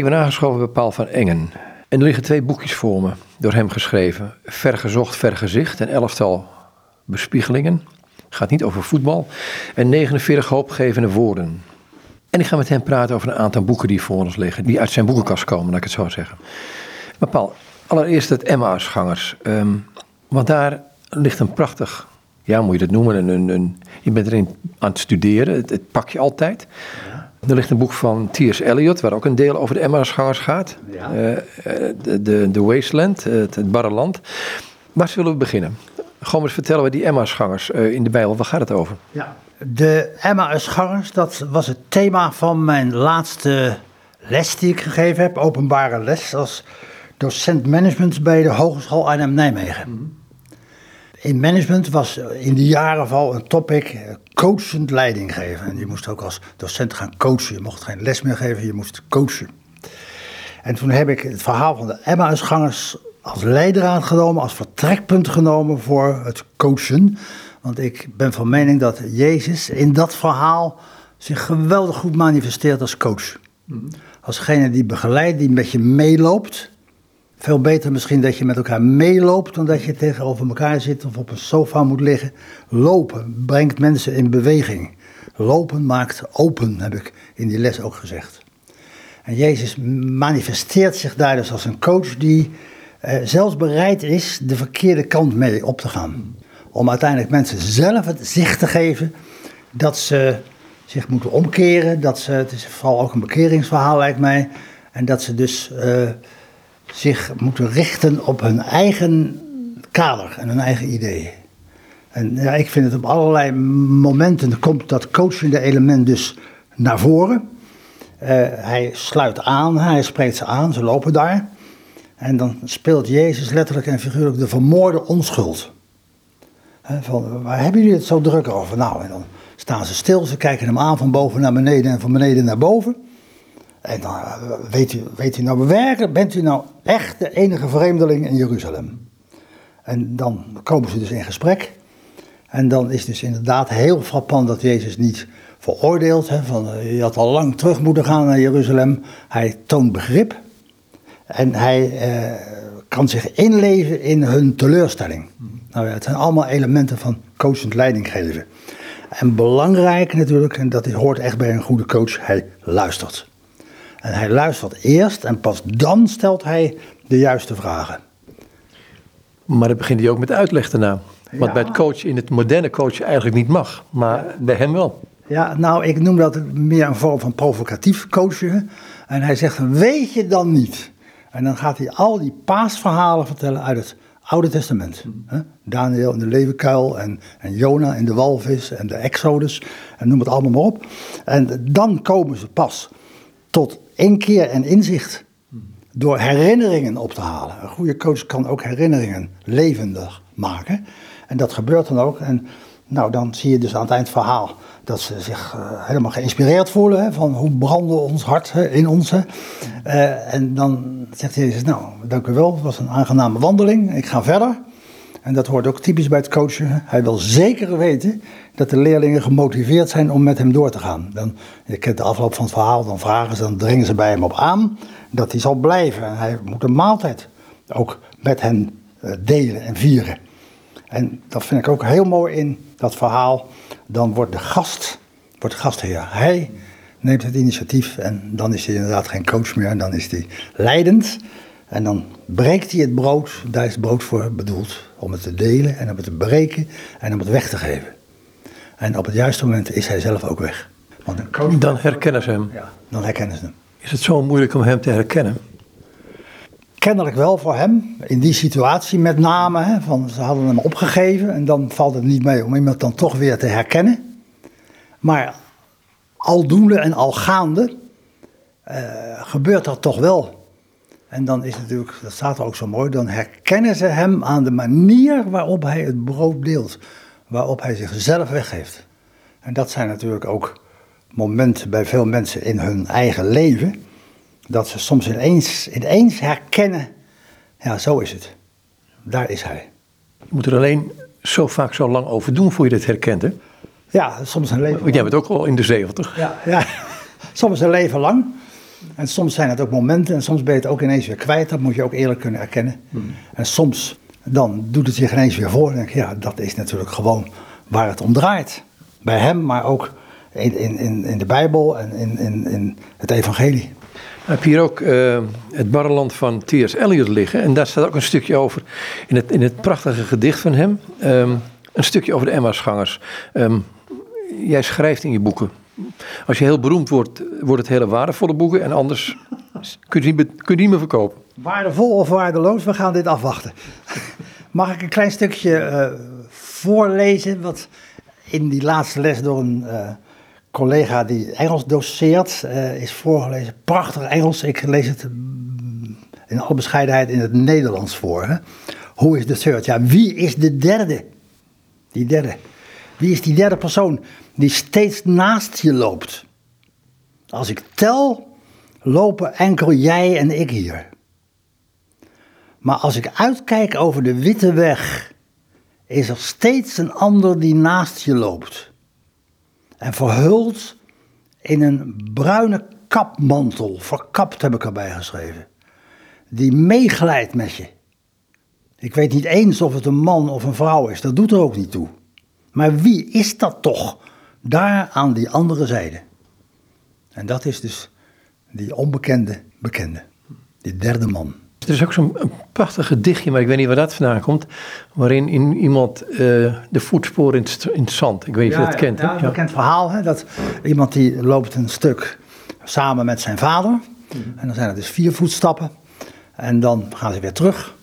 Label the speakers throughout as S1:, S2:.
S1: Ik ben aangeschoven bij Paul van Engen. En er liggen twee boekjes voor me, door hem geschreven. Vergezocht, vergezicht, een elftal bespiegelingen. Gaat niet over voetbal. En 49 hoopgevende woorden. En ik ga met hem praten over een aantal boeken die voor ons liggen. Die uit zijn boekenkast komen, laat ik het zo zeggen. Maar Paul, allereerst het Emmausgangers. Um, want daar ligt een prachtig, ja moet je dat noemen, een, een, je bent erin aan het studeren. Het, pak je altijd. Er ligt een boek van T.S. Eliot, waar ook een deel over de Emmausgangers gaat. Ja. Uh, de, de, de, Wasteland, het, het barre land. Waar zullen we beginnen? Gewoon eens vertellen we die Emmausgangers uh, in de Bijbel, waar gaat het over?
S2: Ja. De Emmausgangers, dat was het thema van mijn laatste les die ik gegeven heb. Openbare les als docent management bij de Hogeschool Arnhem Nijmegen. Mhm. In management was in die jaren vooral een topic coachend leiding geven. En je moest ook als docent gaan coachen. Je mocht geen les meer geven, je moest coachen. En toen heb ik het verhaal van de Emmausgangers als leidraad genomen, als vertrekpunt genomen voor het coachen. Want ik ben van mening dat Jezus in dat verhaal zich geweldig goed manifesteert als coach. Mhm. Alsgene die begeleidt, die met je meeloopt. Veel beter misschien dat je met elkaar meeloopt dan dat je tegenover elkaar zit of op een sofa moet liggen. Lopen brengt mensen in beweging. Lopen maakt open, heb ik in die les ook gezegd. En Jezus manifesteert zich daar dus als een coach die eh, zelfs bereid is de verkeerde kant mee op te gaan. Om uiteindelijk mensen zelf het zicht te geven dat ze zich moeten omkeren. Dat ze, het is vooral ook een bekeringsverhaal lijkt mij. En dat ze dus uh, zich moeten richten op hun eigen kader en hun eigen ideeën. En ja, ik vind het op allerlei momenten komt dat coachende element dus naar voren. Uh, hij sluit aan, hij spreekt ze aan, ze lopen daar. En dan speelt Jezus letterlijk en figuurlijk de vermoorde onschuld. van, waar hebben jullie het zo druk over? Nou, en dan staan ze stil, ze kijken hem aan van boven naar beneden en van beneden naar boven. En dan eh, weet u, weet u nou werkelijk, bent u nou echt de enige vreemdeling in Jeruzalem? En dan komen ze dus in gesprek. En dan is dus inderdaad heel frappant dat Jezus niet veroordeelt. Hè, van, eh, je had al lang terug moeten gaan naar Jeruzalem. Hij toont begrip. En hij eh, kan zich inleven in hun teleurstelling. Nou ja, het zijn allemaal elementen van coachend leiding geven. En belangrijk natuurlijk, en dat hoort echt bij een goede coach, hij luistert. En hij luistert eerst en pas dan stelt hij de juiste vragen.
S1: Maar dan begint hij ook met uitleg daarna. Wat bij het coach in het moderne coach eigenlijk niet mag, maar bij hem wel.
S2: Ja, nou, ik noem dat meer een vorm van provocatief coachen. En hij zegt, weet je dan niet? En dan gaat hij al die paasverhalen vertellen uit het Oude Testament. Daniel in de leeuwenkuil en, en Jona in de walvis en de Exodus en noem het allemaal maar op. En dan komen ze pas tot inkeer en inzicht door herinneringen op te halen. Een goede coach kan ook herinneringen levendig maken. En dat gebeurt dan ook. En nou, dan zie je dus aan het eind verhaal dat ze zich uh, helemaal geïnspireerd voelen. Hè, van hoe brandde ons hart in ons. Uh, en dan zegt Jezus, nou, dank u wel, het was een aangename wandeling. Ik ga verder. En dat hoort ook typisch bij het coachen. Hij wil zeker weten dat de leerlingen gemotiveerd zijn om met hem door te gaan. Dan, je kent de afloop van het verhaal, dan vragen ze, dan dringen ze bij hem op aan dat hij zal blijven. En hij moet een maaltijd ook met hen uh, delen en vieren. En dat vind ik ook heel mooi in dat verhaal. Dan wordt de gast, wordt gastheer. Hij neemt het initiatief en dan is hij inderdaad geen coach meer. En dan is hij leidend. En dan breekt hij het brood, daar is het brood voor bedoeld. Om het te delen en om het te breken en om het weg te geven. En op het juiste moment is hij zelf ook weg.
S1: Want een coach dan herkennen ze hem.
S2: Ja, dan herkennen ze hem.
S1: Is het zo moeilijk om hem te herkennen?
S2: kennelijk wel voor hem, in die situatie met name. Hè, van, ze hadden hem opgegeven en dan valt het niet mee om iemand dan toch weer te herkennen. Maar aldoende en algaande uh, gebeurt dat toch wel. En dan is natuurlijk, dat staat er ook zo mooi, dan herkennen ze hem aan de manier waarop hij het brood deelt. Waarop hij zichzelf weggeeft. En dat zijn natuurlijk ook momenten bij veel mensen in hun eigen leven dat ze soms ineens, ineens herkennen, ja, zo is het. Daar is hij.
S1: Je moet er alleen zo vaak zo lang over doen voor je dit herkent, hè?
S2: Ja, soms een leven
S1: Want jij bent ook al in de zeventig.
S2: Ja, ja, soms een leven lang. En soms zijn het ook momenten en soms ben je het ook ineens weer kwijt. Dat moet je ook eerlijk kunnen erkennen. En soms dan doet het zich ineens weer voor. En denk ik, ja, dat is natuurlijk gewoon waar het om draait. Bij hem, maar ook in, in, in de Bijbel en in, in, in het evangelie.
S1: Ik heb hier ook uh, het barreland van T.S. Eliot liggen. En daar staat ook een stukje over in het, in het prachtige gedicht van hem. Um, een stukje over de Emmausgangers. Um, jij schrijft in je boeken. Als je heel beroemd wordt, wordt het hele waardevolle boeken. En anders kun je, niet, kun je niet meer verkopen.
S2: Waardevol of waardeloos, we gaan dit afwachten. Mag ik een klein stukje uh, voorlezen? Wat in die laatste les door een uh, collega die Engels doseert uh, is voorgelezen. Prachtig Engels. Ik lees het in alle bescheidenheid in het Nederlands voor. Hè? Hoe is de third? Ja, wie is de derde? Die derde. Wie is die derde persoon die steeds naast je loopt? Als ik tel, lopen enkel jij en ik hier. Maar als ik uitkijk over de witte weg, is er steeds een ander die naast je loopt. En verhuld in een bruine kapmantel, verkapt heb ik erbij geschreven, die meeglijdt met je. Ik weet niet eens of het een man of een vrouw is, dat doet er ook niet toe. Maar wie is dat toch, daar aan die andere zijde? En dat is dus die onbekende bekende, die derde man.
S1: Er is ook zo'n prachtig gedichtje, maar ik weet niet waar dat vandaan komt. Waarin in, iemand uh, de voetsporen in het, in het, zand. Ik weet niet of je dat kent.
S2: Ja, een bekend verhaal. Hè, dat iemand die loopt een stuk samen met zijn vader. En dan zijn er dus vier voetstappen. En dan gaan ze weer terug.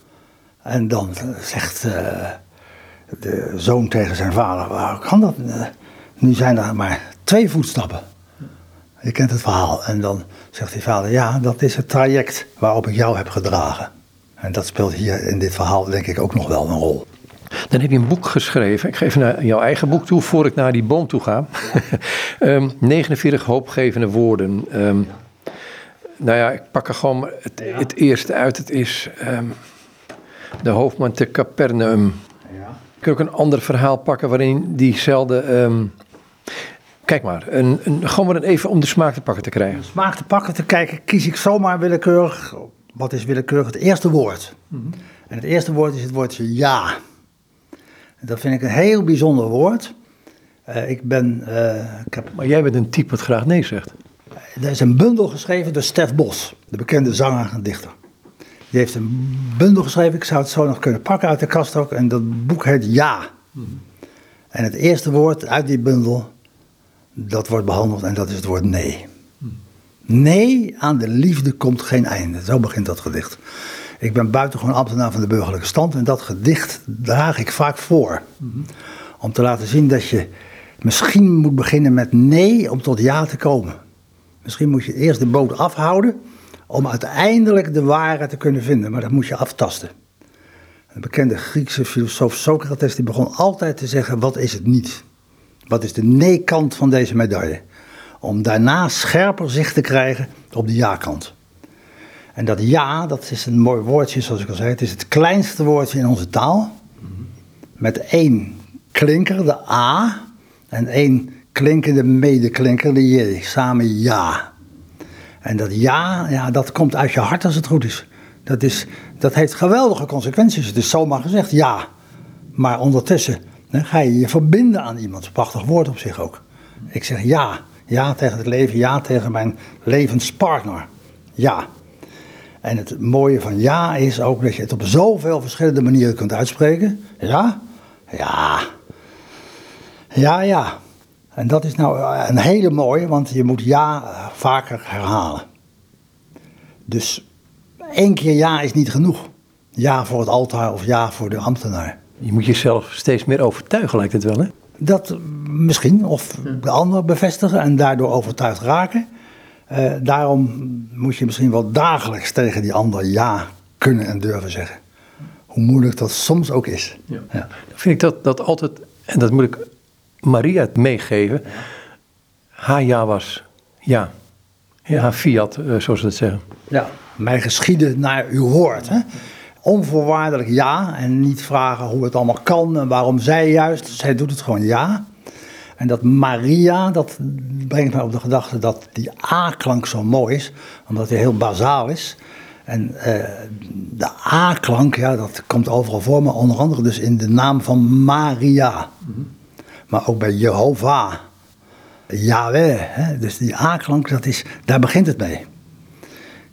S2: En dan zegt uh, de zoon tegen zijn vader: Waar kan dat? Nu zijn er maar twee voetstappen. Je kent het verhaal. En dan zegt die vader, ja, dat is het traject waarop ik jou heb gedragen. En dat speelt hier in dit verhaal denk ik ook nog wel een rol.
S1: Dan heb je een boek geschreven. Ik geef naar jouw eigen boek toe, voor ik naar die boom toe ga. um, 49 hoopgevende woorden. Um, nou ja, ik pak er gewoon het, het eerste uit. Het is um, de hoofdman te Capernaum. Ja. Ik kan ook een ander verhaal pakken waarin diezelfde Kijk maar, een, een, gewoon maar even om de smaak te pakken te krijgen.
S2: De smaak te pakken te kijken, kies ik zomaar willekeurig. Wat is willekeurig? Het eerste woord. Mm -hmm. En het eerste woord is het woordje ja. En dat vind ik een heel bijzonder woord. Uh, ik ben. Uh, ik heb...
S1: Maar jij bent een type wat graag nee zegt.
S2: Er is een bundel geschreven door Stef Bos, de bekende zanger en dichter. Die heeft een bundel geschreven, ik zou het zo nog kunnen pakken uit de kast ook. En dat boek heet Ja. Mm -hmm. En het eerste woord uit die bundel dat wordt behandeld en dat is het woord nee. Nee, aan de liefde komt geen einde. Zo begint dat gedicht. Ik ben buitengewoon ambtenaar van de burgerlijke stand en dat gedicht draag ik vaak voor. Om te laten zien dat je misschien moet beginnen met nee om tot ja te komen. Misschien moet je eerst de boot afhouden om uiteindelijk de waarheid te kunnen vinden, maar dat moet je aftasten. Een bekende Griekse filosoof Socrates die begon altijd te zeggen: wat is het niet? Wat is de nee-kant van deze medaille? Om daarna scherper zicht te krijgen op de ja-kant. En dat ja, dat is een mooi woordje, zoals ik al zei. Het is het kleinste woordje in onze taal. Met één klinker, de A, en één klinkende medeklinker, de J. Samen ja. En dat ja, ja, dat komt uit je hart als het goed is. Dat, is, dat heeft geweldige consequenties. Het is zomaar gezegd ja. Maar ondertussen dan ga je je verbinden aan iemand. Prachtig woord op zich ook. Ik zeg ja. Ja tegen het leven. Ja tegen mijn levenspartner. Ja. En het mooie van ja is ook dat je het op zoveel verschillende manieren kunt uitspreken. Ja. Ja. Ja, ja. En dat is nou een hele mooie, want je moet ja vaker herhalen. Dus één keer ja is niet genoeg. Ja voor het altaar of ja voor de ambtenaar.
S1: Je moet jezelf steeds meer overtuigen, lijkt het wel, hè?
S2: Dat misschien, of de ander bevestigen en daardoor overtuigd raken. Uh, daarom moet je misschien wel dagelijks tegen die ander ja kunnen en durven zeggen. Hoe moeilijk dat soms ook is. Ja.
S1: vind ik dat, dat altijd, en dat moet ik Maria meegeven. Ja. Haar ja was ja. Ja, haar fiat, uh, zoals ze dat zeggen.
S2: Ja, mij geschieden naar uw woord. Hè? Onvoorwaardelijk ja. En niet vragen hoe het allemaal kan en waarom zij juist. Zij doet het gewoon ja. En dat Maria, dat brengt mij op de gedachte dat die A-klank zo mooi is, omdat hij heel bazaal is. En eh, de A-klank, ja, dat komt overal voor, maar onder andere dus in de naam van Maria. Maar ook bij Jehovah, Yahweh. Hè? Dus die A-klank, dat is, daar begint het mee.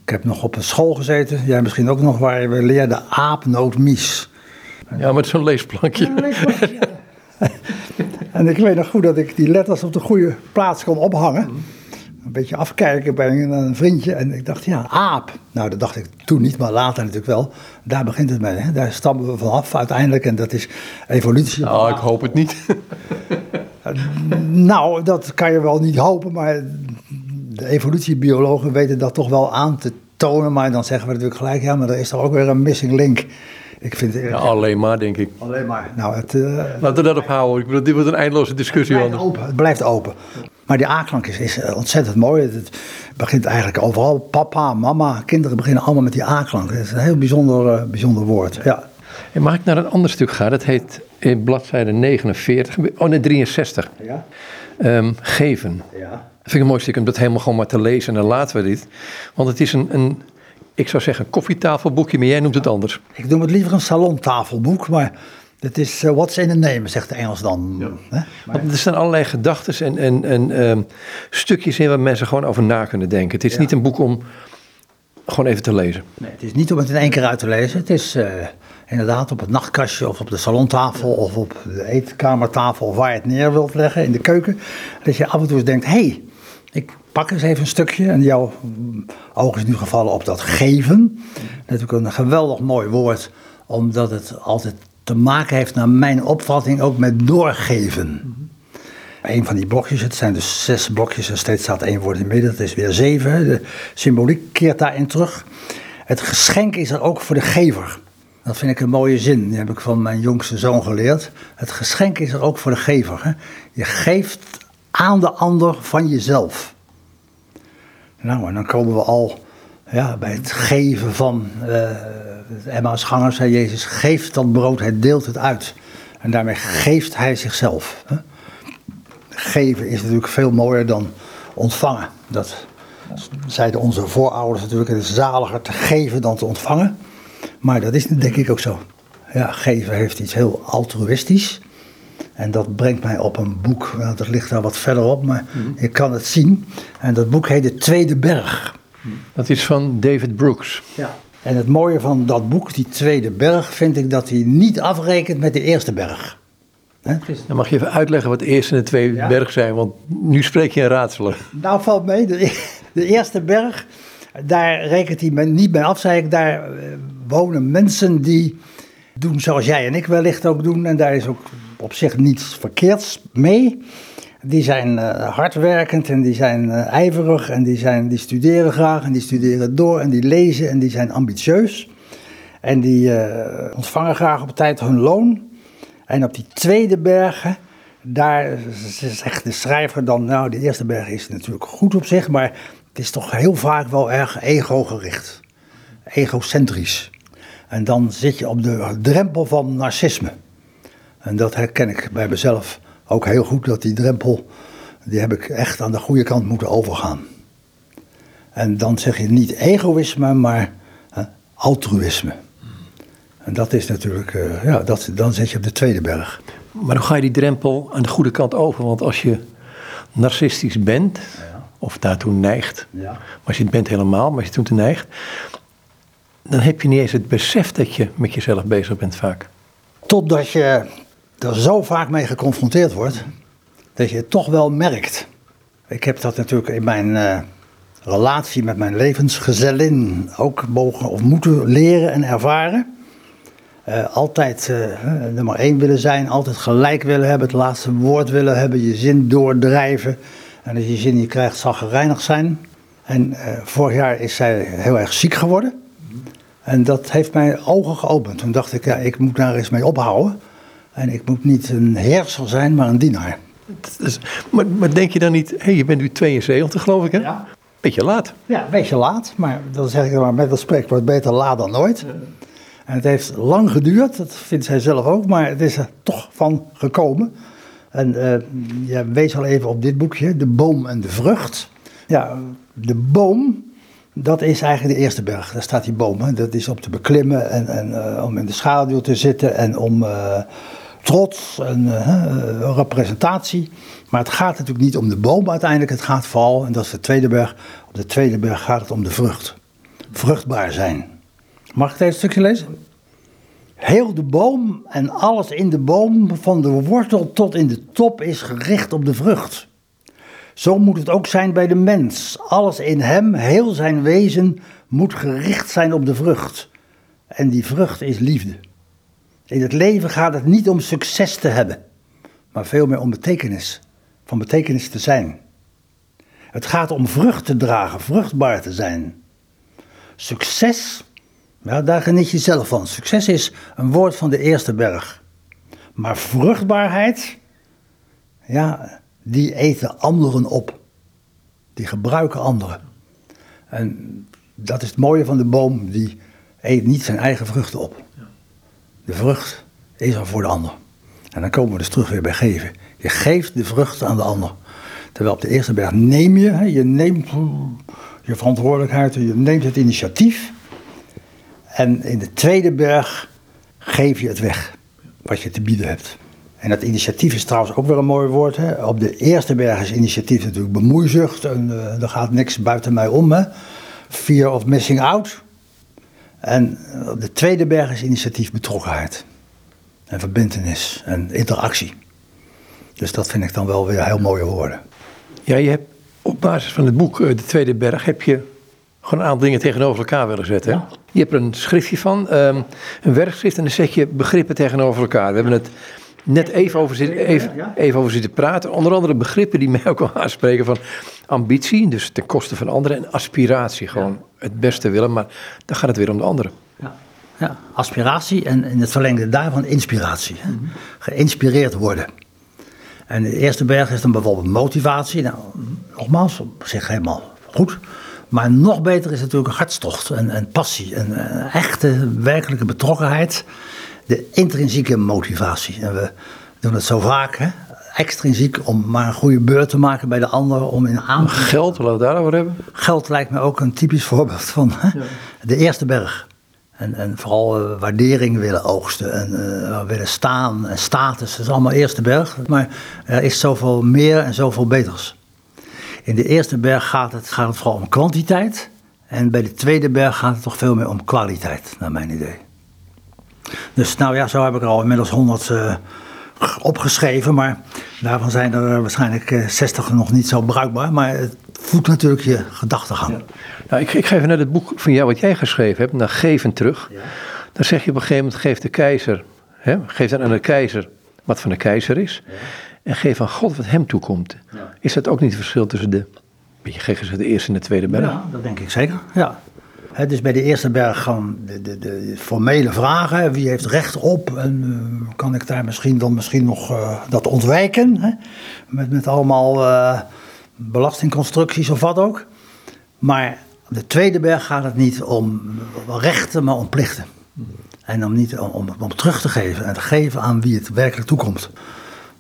S2: Ik heb nog op een school gezeten, jij misschien ook nog, waar we leerden aapnootmies.
S1: Ja, met zo'n leesplankje.
S2: En ik weet nog goed dat ik die letters op de goede plaats kon ophangen. Een beetje afkijken bij een, een vriendje. En ik dacht, ja, aap. Nou, dat dacht ik toen niet, maar later natuurlijk wel. Daar begint het mee. Hè? Daar stammen we vanaf uiteindelijk. En dat is evolutie.
S1: Nou, ik hoop het niet.
S2: Nou, dat kan je wel niet hopen, maar de evolutiebiologen weten dat toch wel aan te tonen. Maar dan zeggen we natuurlijk gelijk, ja, maar er is toch ook weer een missing link. Ik vind het
S1: Ja, alleen maar, denk ik.
S2: alleen maar, nou, het, eh,
S1: Laten we dat ophouden. Ik bedoel, dit wordt een eindeloze discussie.
S2: het, blijft open, het blijft open. Maar die A-klank is, is eh, ontzettend mooi. Het, begint eigenlijk overal. Papa, mama, kinderen beginnen allemaal met die A-klank. Het is een heel bijzonder, eh, bijzonder woord. Ja.
S1: En mag ik naar een ander stuk gaan? Dat heet in bladzijde 49, oh nee, 63.
S2: Ja.
S1: Ehm, geven.
S2: ja.
S1: Dat vind ik een mooi stuk om dat helemaal gewoon maar te lezen en dan laten we dit. Want het is een, een ik zou zeggen, koffietafelboekje, maar jij noemt het anders.
S2: Ik noem het liever een salontafelboek, maar het is eh, what's in a name, zegt de Engels dan. Hè?
S1: Want er staan allerlei gedachten en, en, en ehm, stukjes in waar mensen gewoon over na kunnen denken. Het is
S2: Ja.
S1: niet een boek om gewoon even te lezen.
S2: Nee, het is niet om het in één keer uit te lezen. Het is eh, inderdaad op het nachtkastje of op de salontafel of op de eetkamertafel of waar je het neer wilt leggen in de keuken. Dat je af en toe eens denkt, hé, hey, ik pak eens even een stukje. En jouw oog is nu gevallen op dat geven. Natuurlijk een geweldig mooi woord, omdat het altijd te maken heeft naar mijn opvatting ook met doorgeven. Een van die blokjes, het zijn dus zes blokjes en steeds staat één woord in het midden, dat is weer zeven. De symboliek keert daarin terug. Het geschenk is er ook voor de gever. Dat vind ik een mooie zin, die heb ik van mijn jongste zoon geleerd. Het geschenk is er ook voor de gever. Hè. Je geeft aan de ander van jezelf. Nou, en dan komen we al ja, bij het geven van eh Emma's gangers, zei Jezus, geeft dat brood, hij deelt het uit. En daarmee geeft hij zichzelf. Hè. Geven is natuurlijk veel mooier dan ontvangen. Dat zeiden onze voorouders natuurlijk, het is zaliger te geven dan te ontvangen. Maar dat is denk ik ook zo. Ja, geven heeft iets heel altruïstisch. En dat brengt mij op een boek, nou, dat ligt daar wat verderop, maar je kan het zien. En dat boek heet De Tweede Berg.
S1: Dat is van David Brooks.
S2: Ja. En het mooie van dat boek, die Tweede Berg, vind ik dat hij niet afrekent met de Eerste Berg. Is-
S1: Dan mag je even uitleggen wat de eerste en de tweede
S2: Ja.
S1: berg zijn, want nu spreek je een raadselen.
S2: Nou, valt mee. De, de eerste berg, daar rekent hij me niet bij af, zei ik. Daar eh, wonen mensen die doen zoals jij en ik wellicht ook doen. En daar is ook op zich niets verkeerds mee. Die zijn eh, hardwerkend en die zijn eh, ijverig en die, zijn, die studeren graag en die studeren door en die lezen en die zijn ambitieus. En die eh, ontvangen graag op tijd hun loon. En op die tweede bergen, daar zegt de schrijver dan, nou, de eerste berg is natuurlijk goed op zich, maar het is toch heel vaak wel erg ego-gericht, egocentrisch. En dan zit je op de drempel van narcisme. En dat herken ik bij mezelf ook heel goed, dat die drempel, die heb ik echt aan de goede kant moeten overgaan. En dan zeg je niet egoïsme, maar hè, altruïsme. En dat is natuurlijk, eh, ja, dat, dan zit je op de tweede berg.
S1: Maar hoe ga je die drempel aan de goede kant over? Want als je narcistisch bent, of daartoe neigt,
S2: Ja.
S1: maar als je het bent helemaal, maar als je het toe neigt, dan heb je niet eens het besef dat je met jezelf bezig bent vaak.
S2: Totdat je er zo vaak mee geconfronteerd wordt, dat je het toch wel merkt. Ik heb dat natuurlijk in mijn eh, relatie met mijn levensgezellin ook mogen of moeten leren en ervaren. Eh, altijd eh, nummer één willen zijn, altijd gelijk willen hebben, het laatste woord willen hebben, je zin doordrijven. En als je zin niet krijgt, zal gereinig zijn. En vorig jaar is zij heel erg ziek geworden. En dat heeft mijn ogen geopend. Toen dacht ik, ja, ik moet daar eens mee ophouden. En ik moet niet een heerser zijn, maar een dienaar.
S1: Dus, maar, maar denk je dan niet, hé, je bent nu 72 geloof ik hè?
S2: Ja.
S1: Beetje laat.
S2: Ja, een beetje laat, maar dan zeg ik maar met dat spreekwoord beter laat dan nooit. En het heeft lang geduurd, dat vindt zij zelf ook, maar het is er toch van gekomen. En uh, ja, wees al even op dit boekje, De Boom en de Vrucht. Ja, de boom, dat is eigenlijk de eerste berg. Daar staat die boom. Hè. Dat is om te beklimmen en, en uh, om in de schaduw te zitten en om uh, trots en representatie. Maar het gaat natuurlijk niet om de boom uiteindelijk. Het gaat vooral, en dat is de tweede berg, op de tweede berg gaat het om de vrucht. Vruchtbaar zijn. Mag ik deze stukje lezen? Heel de boom en alles in de boom, van de wortel tot in de top, is gericht op de vrucht. Zo moet het ook zijn bij de mens. Alles in hem, heel zijn wezen, moet gericht zijn op de vrucht. En die vrucht is liefde. In het leven gaat het niet om succes te hebben, maar veel meer om betekenis. Van betekenis te zijn. Het gaat om vrucht te dragen, vruchtbaar te zijn. Succes ja, daar geniet je zelf van. Succes is een woord van de eerste berg. Maar vruchtbaarheid, ja, die eten anderen op. Die gebruiken anderen. En dat is het mooie van de boom, die eet niet zijn eigen vruchten op. De vrucht is er voor de ander. En dan komen we dus terug weer bij geven. Je geeft de vrucht aan de ander. Terwijl op de eerste berg neem je, je neemt je verantwoordelijkheid, je neemt het initiatief. En in de tweede berg geef je het weg, wat je te bieden hebt. En dat initiatief is trouwens ook weer een mooi woord. Hè? Op de eerste berg is initiatief natuurlijk bemoeizucht. En uh, er gaat niks buiten mij om. Hè? Fear of missing out. En op de tweede berg is initiatief betrokkenheid. En verbindenis en interactie. Dus dat vind ik dan wel weer heel mooie woorden.
S1: Ja, je hebt op basis van het boek eh, De Tweede Berg heb je gewoon een aantal dingen tegenover elkaar willen zetten. Ja. Je hebt er een schriftje van, um, een werkschrift, en dan zet je begrippen tegenover elkaar. We hebben het net even over, zitten, even, even over zitten praten. Onder andere begrippen die mij ook wel aanspreken van ambitie, dus ten koste van anderen, en aspiratie. Gewoon het beste willen, maar dan gaat het weer om de anderen.
S2: Ja. Ja, aspiratie en in het verlengde daarvan inspiratie. Hè? Mhm. Geïnspireerd worden. En de eerste berg is dan bijvoorbeeld motivatie. Nou, nogmaals, op zich helemaal goed. Maar nog beter is natuurlijk een hartstocht en, en passie. Een, een echte, werkelijke betrokkenheid. De intrinsieke motivatie. En we doen het zo vaak, hè? extrinsiek om maar een goede beurt te maken bij de ander. Om in aan...
S1: Geld, laten we daarover hebben.
S2: Geld lijkt me ook een typisch voorbeeld van hè? de eerste berg. En, en vooral uh, waardering willen oogsten en uh, willen staan en status. Dat is allemaal eerste berg. Maar er is zoveel meer en zoveel beters. In de eerste berg gaat het, gaat het vooral om kwantiteit. En bij de tweede berg gaat het toch veel meer om kwaliteit, naar mijn idee. Dus nou ja, zo heb ik er al inmiddels 100 uh, eh, opgeschreven. Maar daarvan zijn er waarschijnlijk uh, eh, 60 nog niet zo bruikbaar. Maar het voedt natuurlijk je gedachtegang. Ja.
S1: Nou, ik, ik, geef net het boek van jou wat jij geschreven hebt, naar Geven terug. Ja. Dan zeg je op een gegeven moment, geef de keizer, hè, geef dan aan de keizer wat van de keizer is. Ja en geef aan God wat hem toekomt. Is dat ook niet het verschil tussen de, beetje gek gezegd, de eerste en de tweede berg?
S2: Ja, dat denk ik zeker, ja. Het is bij de eerste berg gewoon de, de, de formele vragen. Wie heeft recht op? En uh, kan ik daar misschien dan misschien nog uh, dat ontwijken? Met, met allemaal uh, belastingconstructies of wat ook. Maar de tweede berg gaat het niet om rechten, maar om plichten. En om, niet, om, om terug te geven en te geven aan wie het werkelijk toekomt.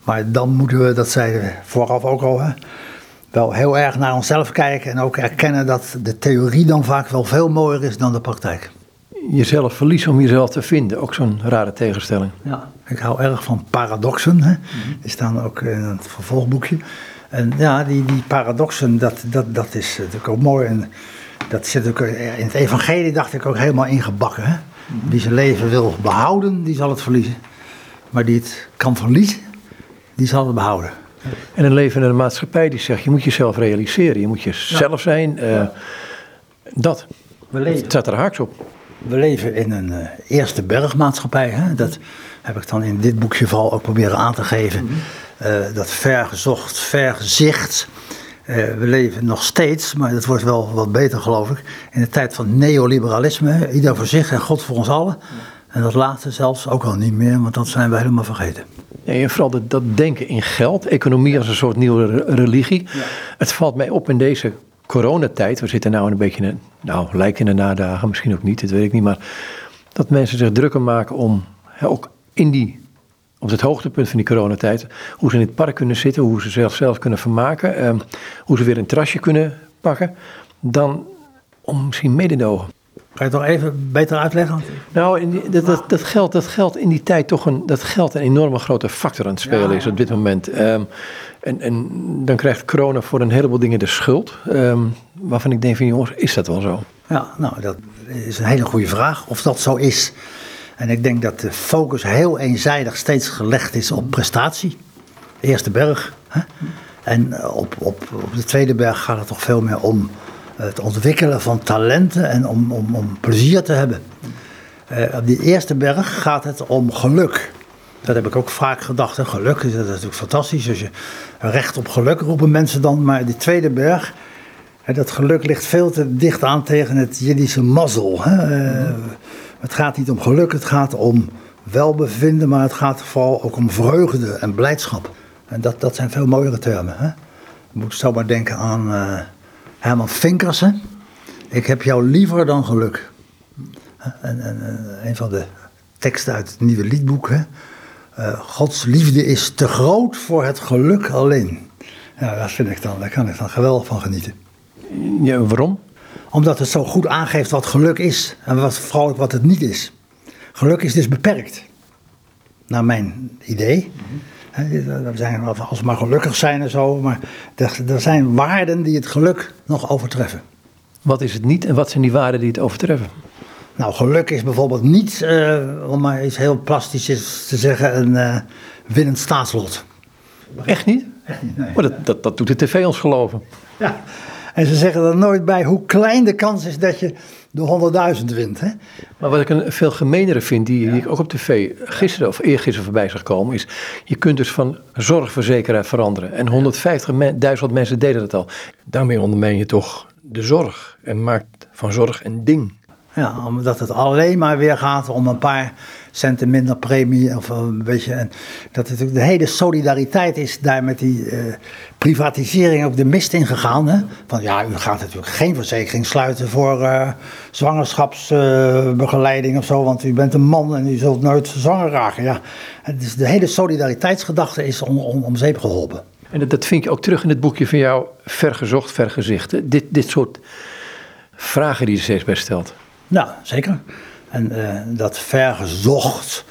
S2: Maar dan moeten we, dat zeiden we vooraf ook al, hè, wel heel erg naar onszelf kijken en ook erkennen dat de theorie dan vaak wel veel mooier is dan de praktijk.
S1: Jezelf verliezen om jezelf te vinden, ook zo'n rare tegenstelling.
S2: Ja, ik hou erg van paradoxen. Hè. Die staan ook in het vervolgboekje. En ja, die, die paradoxen, dat, dat, dat is natuurlijk ook mooi. En dat zit ook in het evangelie, dacht ik, ook helemaal ingebakken. Hè. Die zijn leven wil behouden, die zal het verliezen. Maar die het kan verliezen, die zal het behouden.
S1: En een leven in een maatschappij die zegt, je moet jezelf realiseren, je moet jezelf zijn. Uh, dat, we leven, het staat er haaks op.
S2: We leven in een uh, eerste bergmaatschappij. Hè? Dat heb ik dan in dit boekje vooral ook proberen aan te geven. Mm -hmm. dat vergezocht, vergezicht. we leven nog steeds, maar dat wordt wel wat beter geloof ik, in de tijd van neoliberalisme. Ieder voor zich en God voor ons allen. En dat laatste zelfs ook al niet meer, want dat zijn we helemaal vergeten.
S1: Ja, en vooral dat, dat, denken in geld, economie als een soort nieuwe religie. Ja. Het valt mij op in deze coronatijd, we zitten nou een beetje in, nou lijkt in de nadagen, misschien ook niet, dat weet ik niet, maar dat mensen zich drukker maken om ook in die op het hoogtepunt van die coronatijd, hoe ze in het park kunnen zitten, hoe ze zichzelf zelf kunnen vermaken, ehm, hoe ze weer een trasje kunnen pakken, dan om misschien mededogen.
S2: Kan je het nog even beter uitleggen?
S1: Nou, die- dat, dat, dat, geldt, dat geldt in die tijd toch een, dat geldt een enorme grote factor aan het spelen
S2: Ja,
S1: is op dit moment. Ehm, en, en dan krijgt corona voor een heleboel dingen de schuld. ehm, waarvan ik denk van jongens, is dat wel zo?
S2: Ja, nou, dat is een hele goede vraag of dat zo is. En ik denk dat de focus heel eenzijdig steeds gelegd is op prestatie. De eerste berg. Hè? En op, op, op de tweede berg gaat het toch veel meer om het ontwikkelen van talenten en om, om, om plezier te hebben. Eh, op die eerste berg gaat het om geluk. Dat heb ik ook vaak gedacht. Hè. Geluk dat is natuurlijk fantastisch. Als je recht op geluk roepen mensen dan. Maar die tweede berg, hè, dat geluk ligt veel te dicht aan tegen het Jiddische mazzel. Hè. Eh, Het gaat niet om geluk, het gaat om welbevinden, maar het gaat vooral ook om vreugde en blijdschap. En dat, dat zijn veel mooiere termen. Hè. Je moet zomaar denken aan eh, Herman Vinkersen. Ik heb jou liever dan geluk. En, en, en een van de teksten uit het nieuwe liedboek. Hè? Eh, Gods liefde is te groot voor het geluk alleen. Ja, dat vind ik dan, daar kan ik dan geweldig van genieten.
S1: Ja, waarom?
S2: Omdat het zo goed aangeeft wat geluk is en wat, vooral ook wat het niet is. Geluk is dus beperkt. Naar mijn idee. Hè, We zijn als we maar gelukkig zijn en zo. Maar er, er zijn waarden die het geluk nog overtreffen.
S1: Wat is het niet en wat zijn die waarden die het overtreffen?
S2: Nou, geluk is bijvoorbeeld niet, eh, om maar iets heel plastisch te zeggen, een eh, winnend staatslot.
S1: Echt niet?
S2: Echt niet, nee.
S1: Maar dat, dat, dat doet de tv ons geloven.
S2: Ja. En ze zeggen er nooit bij hoe klein de kans is dat je de 100.000 wint. Hè?
S1: Maar wat ik een veel gemeenere vind, die, die ik ook op tv gisteren of eergisteren voorbij zag komen, is je kunt dus van zorgverzekeraar veranderen. En 150.000 mensen deden dat al. Daarmee ondermijn je toch de zorg en maakt van zorg een ding.
S2: Ja, omdat het alleen maar weer gaat om een paar centen minder premie. Of een beetje, en dat het, de hele solidariteit is daar met die eh, privatisering ook de mist in gegaan. Hè? Van ja, u gaat natuurlijk geen verzekering sluiten voor eh, zwangerschapsbegeleiding of zo. Want u bent een man en u zult nooit zwanger raken. Ja, het is, de hele solidariteitsgedachte is om, om, om zeep geholpen.
S1: En dat, vind je ook terug in het boekje van jou, Vergezocht, Vergezicht. hè? Dit, dit soort vragen die je steeds bij stelt.
S2: Ja, zeker. En eh, dat vergezocht,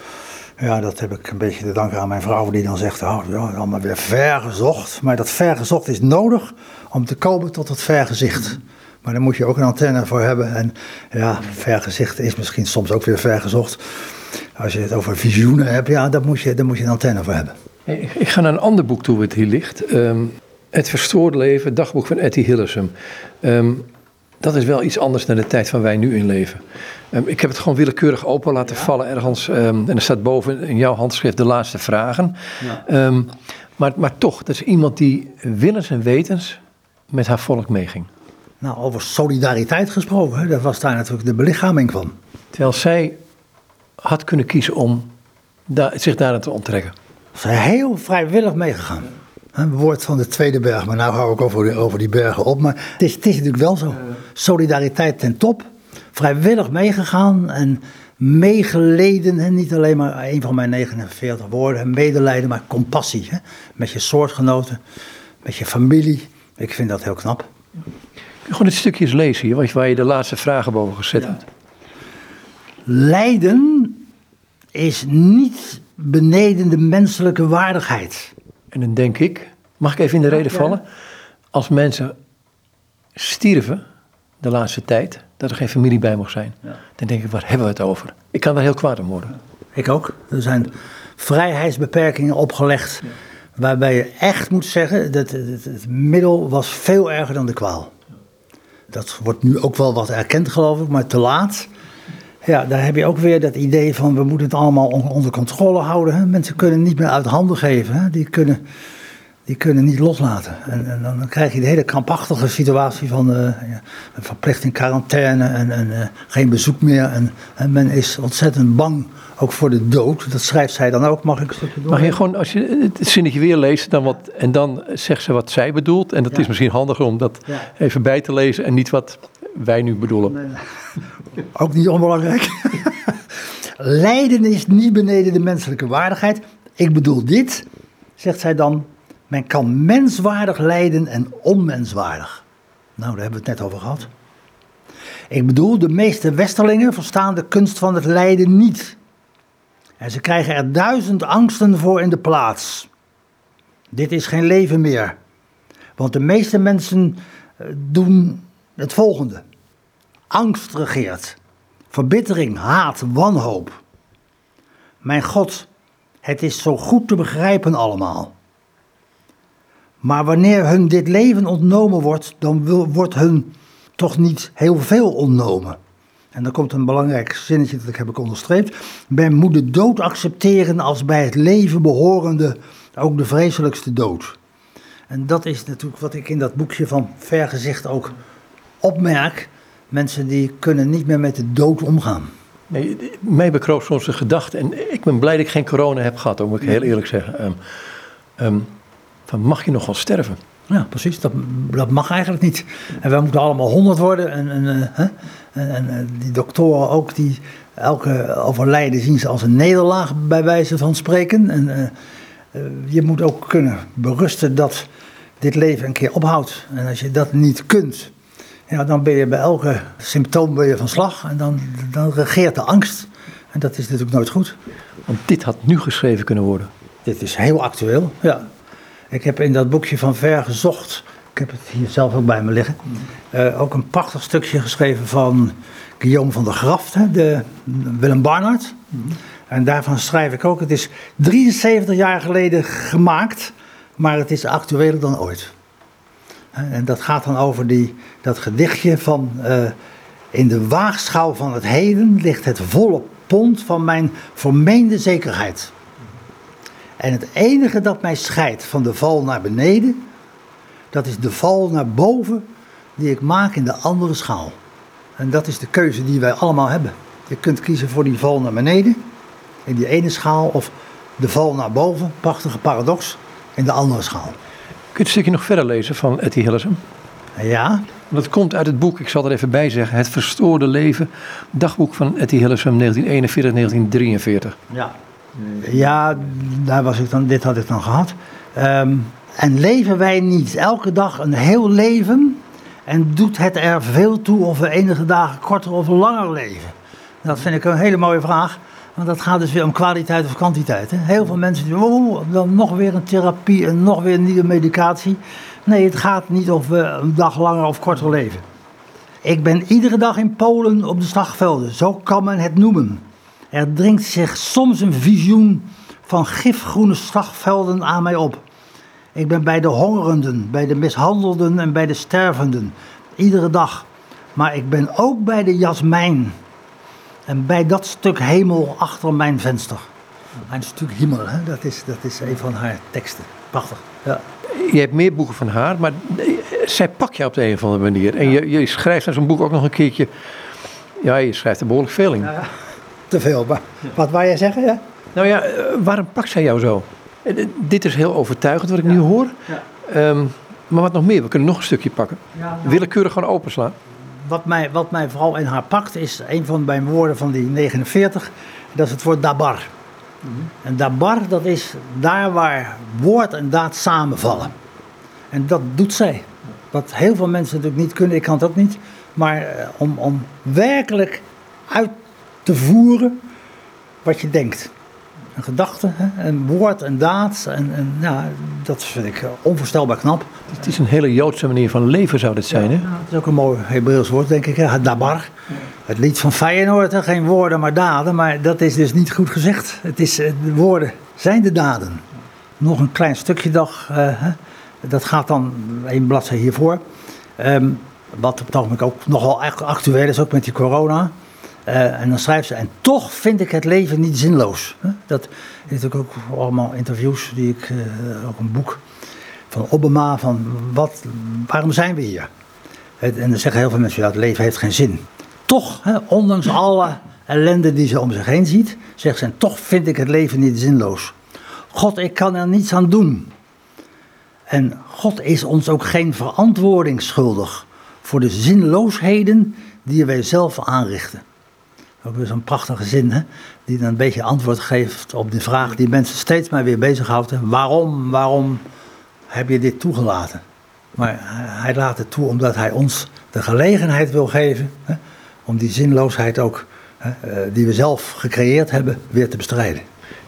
S2: ja, dat heb ik een beetje te danken aan mijn vrouw, die dan zegt: Oh, ja, allemaal weer vergezocht. Maar dat vergezocht is nodig om te komen tot het vergezicht. Maar daar moet je ook een antenne voor hebben. En ja, vergezicht is misschien soms ook weer vergezocht. Als je het over visioenen hebt, ja, daar moet je, daar moet je een antenne voor hebben.
S1: Ik, ga naar een ander boek toe wat hier ligt. Ehm, het Verstoorde Leven, dagboek van Etty Hillesum. Ehm, dat is wel iets anders dan de tijd waar wij nu in leven. Ehm, ik heb het gewoon willekeurig open laten vallen ergens. ehm, en er staat boven in jouw handschrift de laatste vragen. Ehm, maar, maar toch, dat is iemand die willens en wetens met haar volk meeging.
S2: Nou, over solidariteit gesproken, hè, dat was daar natuurlijk de belichaming van.
S1: Terwijl zij had kunnen kiezen om zich daaraan te onttrekken.
S2: Ze zijn heel vrijwillig meegegaan. Een woord van de tweede berg, maar nou hou ik over, die- over die bergen op. Maar het is, het is natuurlijk wel zo. Solidariteit ten top. Vrijwillig meegegaan en meegeleden. En niet alleen maar een van mijn 49 woorden. Medelijden, maar compassie. Hè? Met je soortgenoten, met je familie. Ik vind dat heel knap.
S1: Gewoon dit stukje eens lezen hier, waar je de laatste vragen boven gezet hebt.
S2: Lijden is niet beneden de menselijke waardigheid.
S1: En dan denk ik, mag ik even in de reden vallen? Als mensen stierven de laatste tijd, dat er geen familie bij mocht zijn, dan denk ik, waar hebben we het over? Ik kan daar heel kwaad om worden.
S2: Ik ook. Er zijn vrijheidsbeperkingen opgelegd. Waarbij je echt moet zeggen dat het, het- het middel was veel erger dan de kwaal. Dat wordt nu ook wel wat erkend, geloof ik, maar te laat. Ja, daar heb je ook weer dat idee van we moeten het allemaal on- onder controle houden. Hè? Mensen kunnen niet meer uit handen geven. Hè? Die, kunnen, die kunnen niet loslaten. En, en dan krijg je de hele krampachtige situatie van ja, een verplichting quarantaine en, en eh, geen bezoek meer. En, en men is ontzettend bang, ook voor de dood. Dat schrijft zij dan ook. Mag ik een stukje door?
S1: Mag je gewoon, als je het zinnetje weer leest, dan wat, en dan zegt ze wat zij bedoelt. En dat
S2: Ja.
S1: is misschien handiger om dat
S2: Ja.
S1: even bij te lezen en niet wat wij nu bedoelen.
S2: Ook niet onbelangrijk. Lijden is niet beneden de menselijke waardigheid. Ik bedoel dit, zegt zij dan, men kan menswaardig lijden en onmenswaardig. Nou, daar hebben we het net over gehad. Ik bedoel, de meeste westerlingen verstaan de kunst van het lijden niet. En ze krijgen er duizend angsten voor in de plaats. Dit is geen leven meer. Want de meeste mensen eh, doen het volgende. Angst regeert. Verbittering, haat, wanhoop. Mijn God, het is zo goed te begrijpen allemaal. Maar wanneer hun dit leven ontnomen wordt, dan wordt hun toch niet heel veel ontnomen. En dan komt een belangrijk zinnetje dat ik heb ik onderstreept. Men moet de dood accepteren als bij het leven behorende ook de vreselijkste dood. En dat is natuurlijk wat ik in dat boekje van Vergezicht ook opmerk. Mensen die kunnen niet meer met de dood omgaan.
S1: Nee, mij bekroop soms de gedachte, en ik ben blij dat ik geen corona heb gehad, moet ik heel eerlijk zeggen. Um, um, van mag je nog wel sterven?
S2: Ja, precies. Dat, dat mag eigenlijk niet. En wij moeten allemaal honderd worden. En, en, uh, en, en, eh, die doktoren ook, die elke overlijden zien ze als een nederlaag, bij wijze van spreken. En uh, je moet ook kunnen berusten dat dit leven een keer ophoudt. En als je dat niet kunt, ja, dan ben je bij elke symptoom ben je van slag. En dan, dan regeert de angst. En dat is natuurlijk nooit goed.
S1: Want dit had nu geschreven kunnen worden.
S2: Dit is heel actueel, ja. Ik heb in dat boekje van Ver gezocht, ik heb het hier zelf ook bij me liggen, uh, ook een prachtig stukje geschreven van Guillaume van der Graft, hè, de Willem Barnard. En daarvan schrijf ik ook, het is 73 jaar geleden gemaakt, maar het is actueler dan ooit. En dat gaat dan over die, dat gedichtje van uh, in de waagschaal van het heden ligt het volle pond van mijn vermeende zekerheid. En het enige dat mij scheidt van de val naar beneden, dat is de val naar boven die ik maak in de andere schaal. En dat is de keuze die wij allemaal hebben. Je kunt kiezen voor die val naar beneden, in die ene schaal, of de val naar boven, prachtige paradox, in de andere schaal. Kun
S1: je het stukje nog verder lezen van Etty Hillesum?
S2: Ja.
S1: Dat komt uit het boek, ik zal er even bij zeggen, Het Verstoorde Leven, dagboek van Etty Hillesum 1941-1943.
S2: Ja. Ja, daar was ik dan, dit had ik dan gehad. Ehm, en leven wij niet elke dag een heel leven en doet het er veel toe of we enige dagen korter of langer leven? Dat vind ik een hele mooie vraag. Want dat gaat dus weer om kwaliteit of kwantiteit. Hè? Heel veel mensen die, oh, dan nog weer een therapie en nog weer een nieuwe medicatie. Nee, het gaat niet of we een dag langer of korter leven. Ik ben iedere dag in Polen op de slagvelden, zo kan men het noemen. Er dringt zich soms een visioen van gifgroene slagvelden aan mij op. Ik ben bij de hongerenden, bij de mishandelden en bij de stervenden, iedere dag. Maar ik ben ook bij de jasmijn en bij dat stuk hemel achter mijn venster. Een stuk hemel, hè? Dat, is, dat is een van haar teksten. Prachtig. Ja.
S1: Je hebt meer boeken van haar, maar zij pakt je op de een of andere manier. En je, je schrijft aan zo'n boek ook nog een keertje. Ja, je schrijft er behoorlijk veel in. Ja
S2: te veel. Maar wat wou jij zeggen? Ja?
S1: Nou ja, eh, waarom pakt zij jou zo? Eh, eh, dit is heel overtuigend wat ik nu hoor. Ja. Ehm, maar wat nog meer? We kunnen nog een stukje pakken. Nou, Willekeurig gewoon openslaan.
S2: Wat mij, wat mij vooral in haar pakt is een van mijn woorden van die 49. Dat is het woord dabar. Mm En dabar, dat is daar waar woord en daad samenvallen. En dat doet zij. Wat heel veel mensen natuurlijk niet kunnen, ik kan het ook niet. Maar om, om werkelijk uit te voeren wat je denkt. Een gedachte, een woord, een daad. En, en ja, dat vind ik onvoorstelbaar knap.
S1: Het is een hele Joodse manier van leven zou dit zijn, hè? Ja,
S2: het is ook een mooi Hebreeuws woord, denk ik. Hè? Dabar. Het lied van Feyenoord, hè? geen woorden maar daden. Maar dat is dus niet goed gezegd. Het is, eh, de woorden zijn de daden. Nog een klein stukje dag. Uh, dat gaat dan één bladzij hiervoor. Um, wat op het ogenblik ook nogal actueel is, ook met die corona. Uh, en dan schrijft ze, en toch vind ik het leven niet zinloos. Dat is ook allemaal interviews die ik, uh, ook een boek van Obama, van wat, waarom zijn we hier? En dan zeggen heel veel mensen, ja, het leven heeft geen zin. Toch, hè, ondanks alle ellende die ze om zich heen ziet, zegt ze, en toch vind ik het leven niet zinloos. God, ik kan er niets aan doen. En God is ons ook geen verantwoording schuldig voor de zinloosheden die wij zelf aanrichten. Ook weer zo'n prachtige zin, hè? die dan een beetje antwoord geeft op de vraag die mensen steeds maar weer bezighoudt. Waarom, waarom heb je dit toegelaten? Maar hij laat het toe omdat hij ons de gelegenheid wil geven hè, om die zinloosheid ook, hè, eh, die we zelf gecreëerd hebben, weer te bestrijden.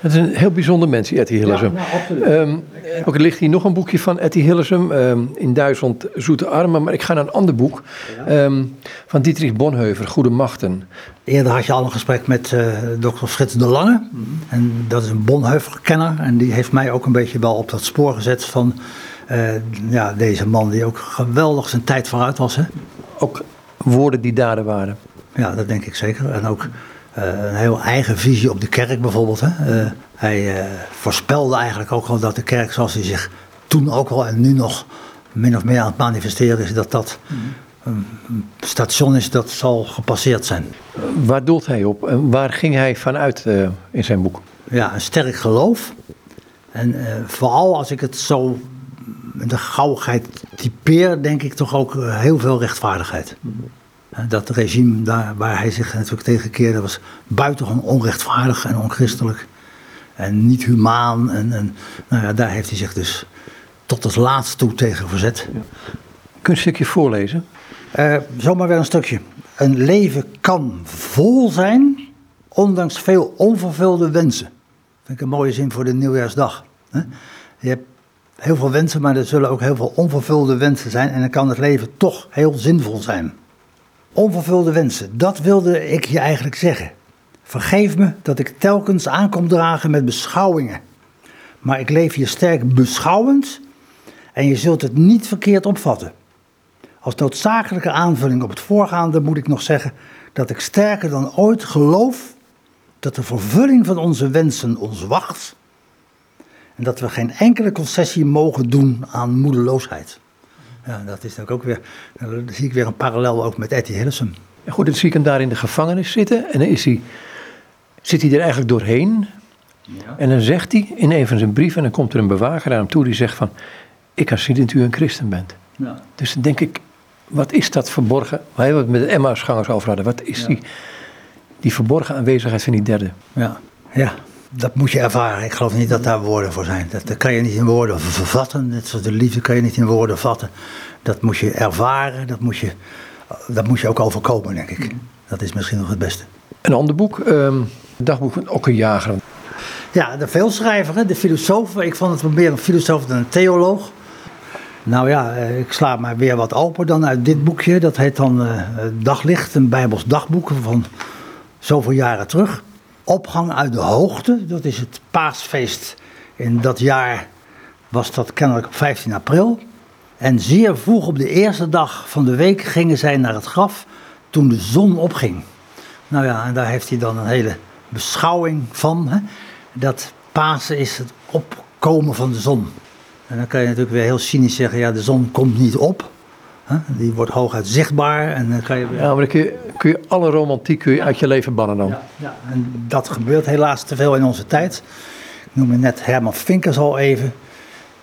S1: Het is een heel bijzonder mens, die Etty Hillesum.
S2: Ja, nou, absoluut.
S1: Ehm, ook er ligt hier nog een boekje van Etty Hillesum, ehm, In Duitsland Zoete Armen. Maar ik ga naar een ander boek ehm, van Dietrich Bonhoeffer, Goede Machten.
S2: Eerder had je al een gesprek met eh dokter Frits de Lange. En dat is een Bonhoeffer-kenner. En die heeft mij ook een beetje wel op dat spoor gezet van eh, ja, deze man die ook geweldig zijn tijd vooruit was. Hè?
S1: Ook woorden die daden waren.
S2: Ja, dat denk ik zeker. En ook een heel eigen visie op de kerk bijvoorbeeld. Hè? Eh, hij eh, voorspelde eigenlijk ook al dat de kerk zoals hij zich toen ook al en nu nog min of meer aan het manifesteren is, dat dat een een station is dat zal gepasseerd zijn.
S1: Waar doelt hij op en waar ging hij vanuit eh, in zijn boek?
S2: Ja, een sterk geloof. En eh, vooral als ik het zo met de gauwigheid typeer, denk ik toch ook eh, heel veel rechtvaardigheid. Eh, Dat regime daar, waar hij zich natuurlijk tegen keerde was buitengewoon onrechtvaardig en onchristelijk. En niet humaan. En, en nou ja, daar heeft hij zich dus tot het laatst toe tegen verzet.
S1: Kun je een stukje voorlezen?
S2: Eh, zomaar weer een stukje. Een leven kan vol zijn, ondanks veel onvervulde wensen. Vind ik een mooie zin voor de nieuwjaarsdag. Hè? Je hebt heel veel wensen, maar er zullen ook heel veel onvervulde wensen zijn. En dan kan het leven toch heel zinvol zijn. Onvervulde wensen, dat wilde ik je eigenlijk zeggen. Vergeef me dat ik telkens aankom dragen met beschouwingen. Maar ik leef hier sterk beschouwend en je zult het niet verkeerd opvatten. Als noodzakelijke aanvulling op het voorgaande moet ik nog zeggen dat ik sterker dan ooit geloof dat de vervulling van onze wensen ons wacht en dat we geen enkele concessie mogen doen aan moedeloosheid. Ja, dat is ook weer, dan zie ik weer een parallel ook met Etty Hillesum.
S1: Ja, goed, dan zie ik hem daar in de gevangenis zitten en dan is hij, zit hij er eigenlijk doorheen. En dan zegt hij in een van zijn brieven, en dan komt er een bewaker naar hem toe die zegt van, ik kan zien dat u een christen bent.
S2: Ja.
S1: Dus dan denk ik, wat is dat verborgen, waar we het met de Emmausgangers over hadden, wat is
S2: Ja.
S1: die, die verborgen aanwezigheid van die derde?
S2: Ja, ja, dat moet je ervaren. Ik geloof niet dat daar woorden voor zijn. Dat, dat kan je niet in woorden vervatten. Net zoals de liefde kan je niet in woorden vatten. Dat moet je ervaren. Dat moet je, dat moet je ook overkomen, denk ik. Dat is misschien nog het beste.
S1: Een ander boek, het dagboek van Okke Jager.
S2: Ja, de veelschrijver, de filosoof. Ik vond het wel meer een filosoof dan een theoloog. Nou ja, eh, ik sla maar weer wat open dan uit dit boekje. Dat heet dan eh, Daglicht, een Bijbels dagboek van zoveel jaren terug. Opgang uit de hoogte, dat is het paasfeest. In dat jaar was dat kennelijk op 15 april. En zeer vroeg op de eerste dag van de week gingen zij naar het graf toen de zon opging. Nou ja, en daar heeft hij dan een hele beschouwing van. Hè? Dat Pasen is het opkomen van de zon. En dan kan je natuurlijk weer heel cynisch zeggen, ja, de zon komt niet op. Die wordt hooguit zichtbaar en dan kan je.
S1: Ja, maar dan kun je, kun je alle romantiek kun je uit je leven bannen dan.
S2: Ja, ja, en dat gebeurt helaas te veel in onze tijd. Ik noemde net Herman Vinkers al even.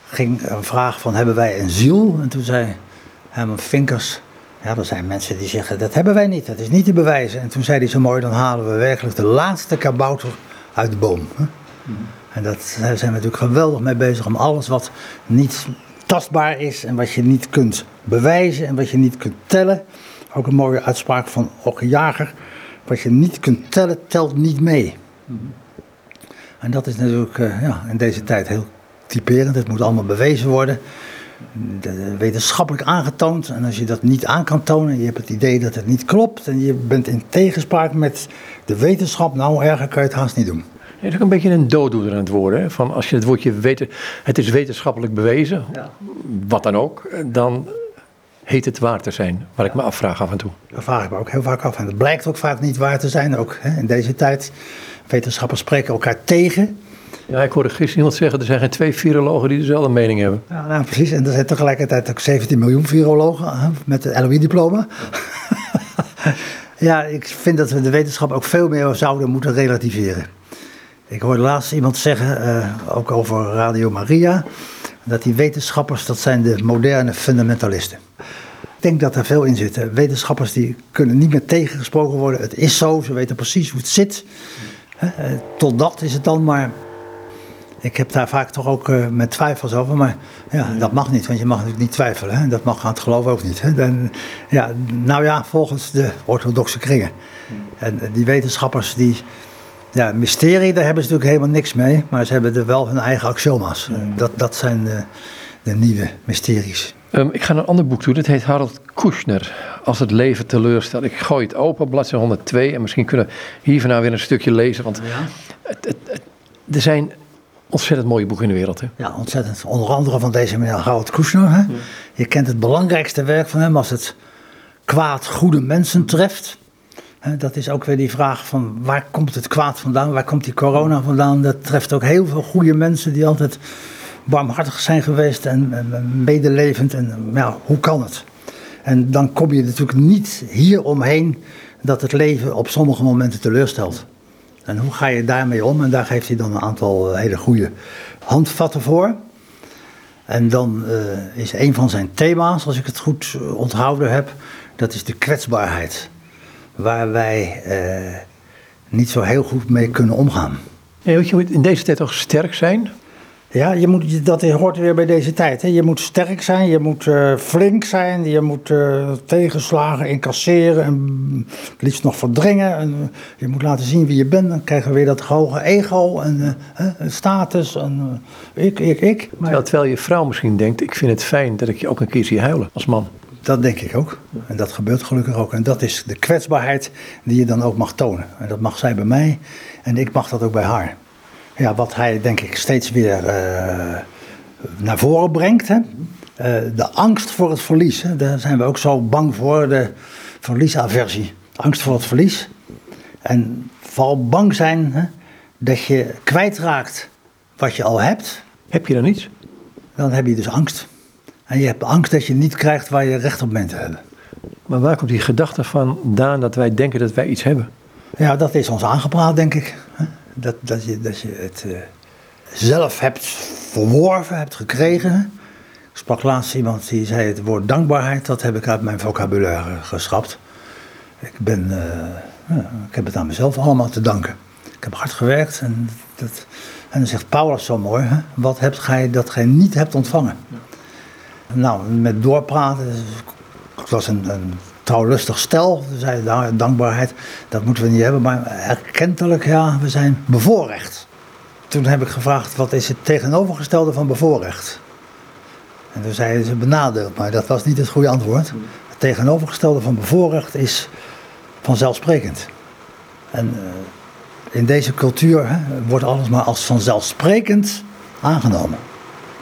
S2: Ging een vraag van, hebben wij een ziel? En toen zei Herman Vinkers, ja, er zijn mensen die zeggen, dat hebben wij niet, dat is niet te bewijzen. En toen zei hij zo mooi, dan halen we werkelijk de laatste kabouter uit de boom. hè. En dat, daar zijn we natuurlijk geweldig mee bezig om alles wat niet tastbaar is en wat je niet kunt bewijzen en wat je niet kunt tellen. Ook een mooie uitspraak van Okke Jager. Wat je niet kunt tellen, telt niet mee. En dat is natuurlijk eh, ja, in deze tijd heel typerend. Het moet allemaal bewezen worden. De- de- wetenschappelijk aangetoond. En als je dat niet aan kan tonen, je hebt het idee dat het niet klopt. En je bent in tegenspraak met de wetenschap. Nou, erger kan je het haast niet doen.
S1: Het is ook een beetje een dooddoener aan het worden. Hè? Van als je het woordje weten, het is wetenschappelijk bewezen,
S2: Ja.
S1: wat dan ook, dan heet het waar te zijn. Waar ik me afvraag af en toe.
S2: Daar vraag ik me ook heel vaak af. En dat blijkt ook vaak niet waar te zijn. Ook hè, in deze tijd. Wetenschappers spreken elkaar tegen.
S1: Ja, ik hoorde gisteren iemand zeggen, er zijn geen twee virologen die dezelfde mening hebben.
S2: Ja, nou, precies. En er zijn tegelijkertijd ook 17 miljoen virologen hè, met het LOE-diploma. ja, ik vind dat we de wetenschap ook veel meer zouden moeten relativeren. Ik hoorde laatst iemand zeggen, eh, ook over Radio Maria, dat die wetenschappers, dat zijn de moderne fundamentalisten. denk dat er veel in zit. Wetenschappers die kunnen niet meer tegengesproken worden. Het is zo, ze weten precies hoe het zit. Eh, Tot dat is het dan, maar ik heb daar vaak toch ook eh, met twijfels over. Maar ja, dat mag niet, want je mag natuurlijk niet twijfelen. Hè? Dat mag aan het geloof ook niet. Hè? Dan, ja, nou ja, volgens de orthodoxe kringen. En die wetenschappers die... Ja, mysterie, daar hebben ze natuurlijk helemaal niks mee. Maar ze hebben er wel hun eigen axioma's. Dat, dat zijn de, de nieuwe mysteries.
S1: Ehm, ik ga naar een ander boek toe. Dat heet Harold Kushner. Als het leven teleurstelt. Ik gooi het open, bladzijde 102. En misschien kunnen we hier vandaag weer een stukje lezen. Want het, het, het- er zijn ontzettend mooie boeken in de wereld. Hè?
S2: Ja, ontzettend. Onder andere van deze meneer Harold Kushner. Hè? Je kent het belangrijkste werk van hem als het kwaad goede mensen treft. Dat is ook weer die vraag van waar komt het kwaad vandaan? Waar komt die corona vandaan? Dat treft ook heel veel goede mensen die altijd barmhartig zijn geweest en medelevend. En ja, hoe kan het? En dan kom je natuurlijk niet hier omheen dat het leven op sommige momenten teleurstelt. En hoe ga je daarmee om? En daar geeft hij dan een aantal eh, hele goede handvatten voor. En dan eh, is een van zijn thema's, als ik het goed eh, onthouden heb, dat is de kwetsbaarheid. Waar wij eh, niet zo heel goed mee kunnen omgaan.
S1: Ja, je, moet in deze tijd toch sterk zijn.
S2: Ja, je moet, dat hoort weer bij deze tijd. Hè. Je moet sterk zijn, je moet eh, flink zijn, je moet eh, tegenslagen incasseren en liefst nog verdringen. En, je moet laten zien wie je bent. Dan krijgen we weer dat hoge ego en status en ik, ik, ik. Maar
S1: Terwijl, terwijl je vrouw misschien denkt, ik vind het fijn dat ik je ook een keer zie huilen als man.
S2: Dat denk ik ook. En dat gebeurt gelukkig ook. En dat is de kwetsbaarheid die je dan ook mag tonen. En dat mag zij bij mij en ik mag dat ook bij haar. Ja, wat hij denk ik steeds weer eh, naar voren brengt. Hè? Eh, de angst voor het verlies. Hè? Daar zijn we ook zo bang voor. De verliesaversie. Angst voor het verlies. En vooral bang zijn hè, dat je kwijtraakt wat je al hebt.
S1: Heb je dan iets?
S2: Dan heb je dus angst. En je hebt angst dat je niet krijgt waar je recht op bent te hebben.
S1: Maar waar komt die gedachte vandaan dat wij denken dat wij iets hebben?
S2: Ja, dat is ons aangepraat, denk ik. hè. Dat, dat, je, dat je het eh, zelf hebt verworven, hebt gekregen. Ik sprak laatst iemand die zei het woord dankbaarheid, dat heb ik uit mijn vocabulaire geschrapt. Ik, ben, eh, ja, ik heb het aan mezelf allemaal te danken. Ik heb hard gewerkt en, dat, en dan zegt Paulus zo mooi, hè, wat hebt gij dat gij niet hebt ontvangen? Nou, met doorpraten, het was een, een trouwlustig stel. Ze zeiden, nou, dankbaarheid, dat moeten we niet hebben. Maar erkentelijk, ja, we zijn bevoorrecht. Toen heb ik gevraagd, wat is het tegenovergestelde van bevoorrecht? En toen zeiden ze benadeeld, maar dat was niet het goede antwoord. Het tegenovergestelde van bevoorrecht is vanzelfsprekend. En eh, in deze cultuur hè, wordt alles maar als vanzelfsprekend aangenomen.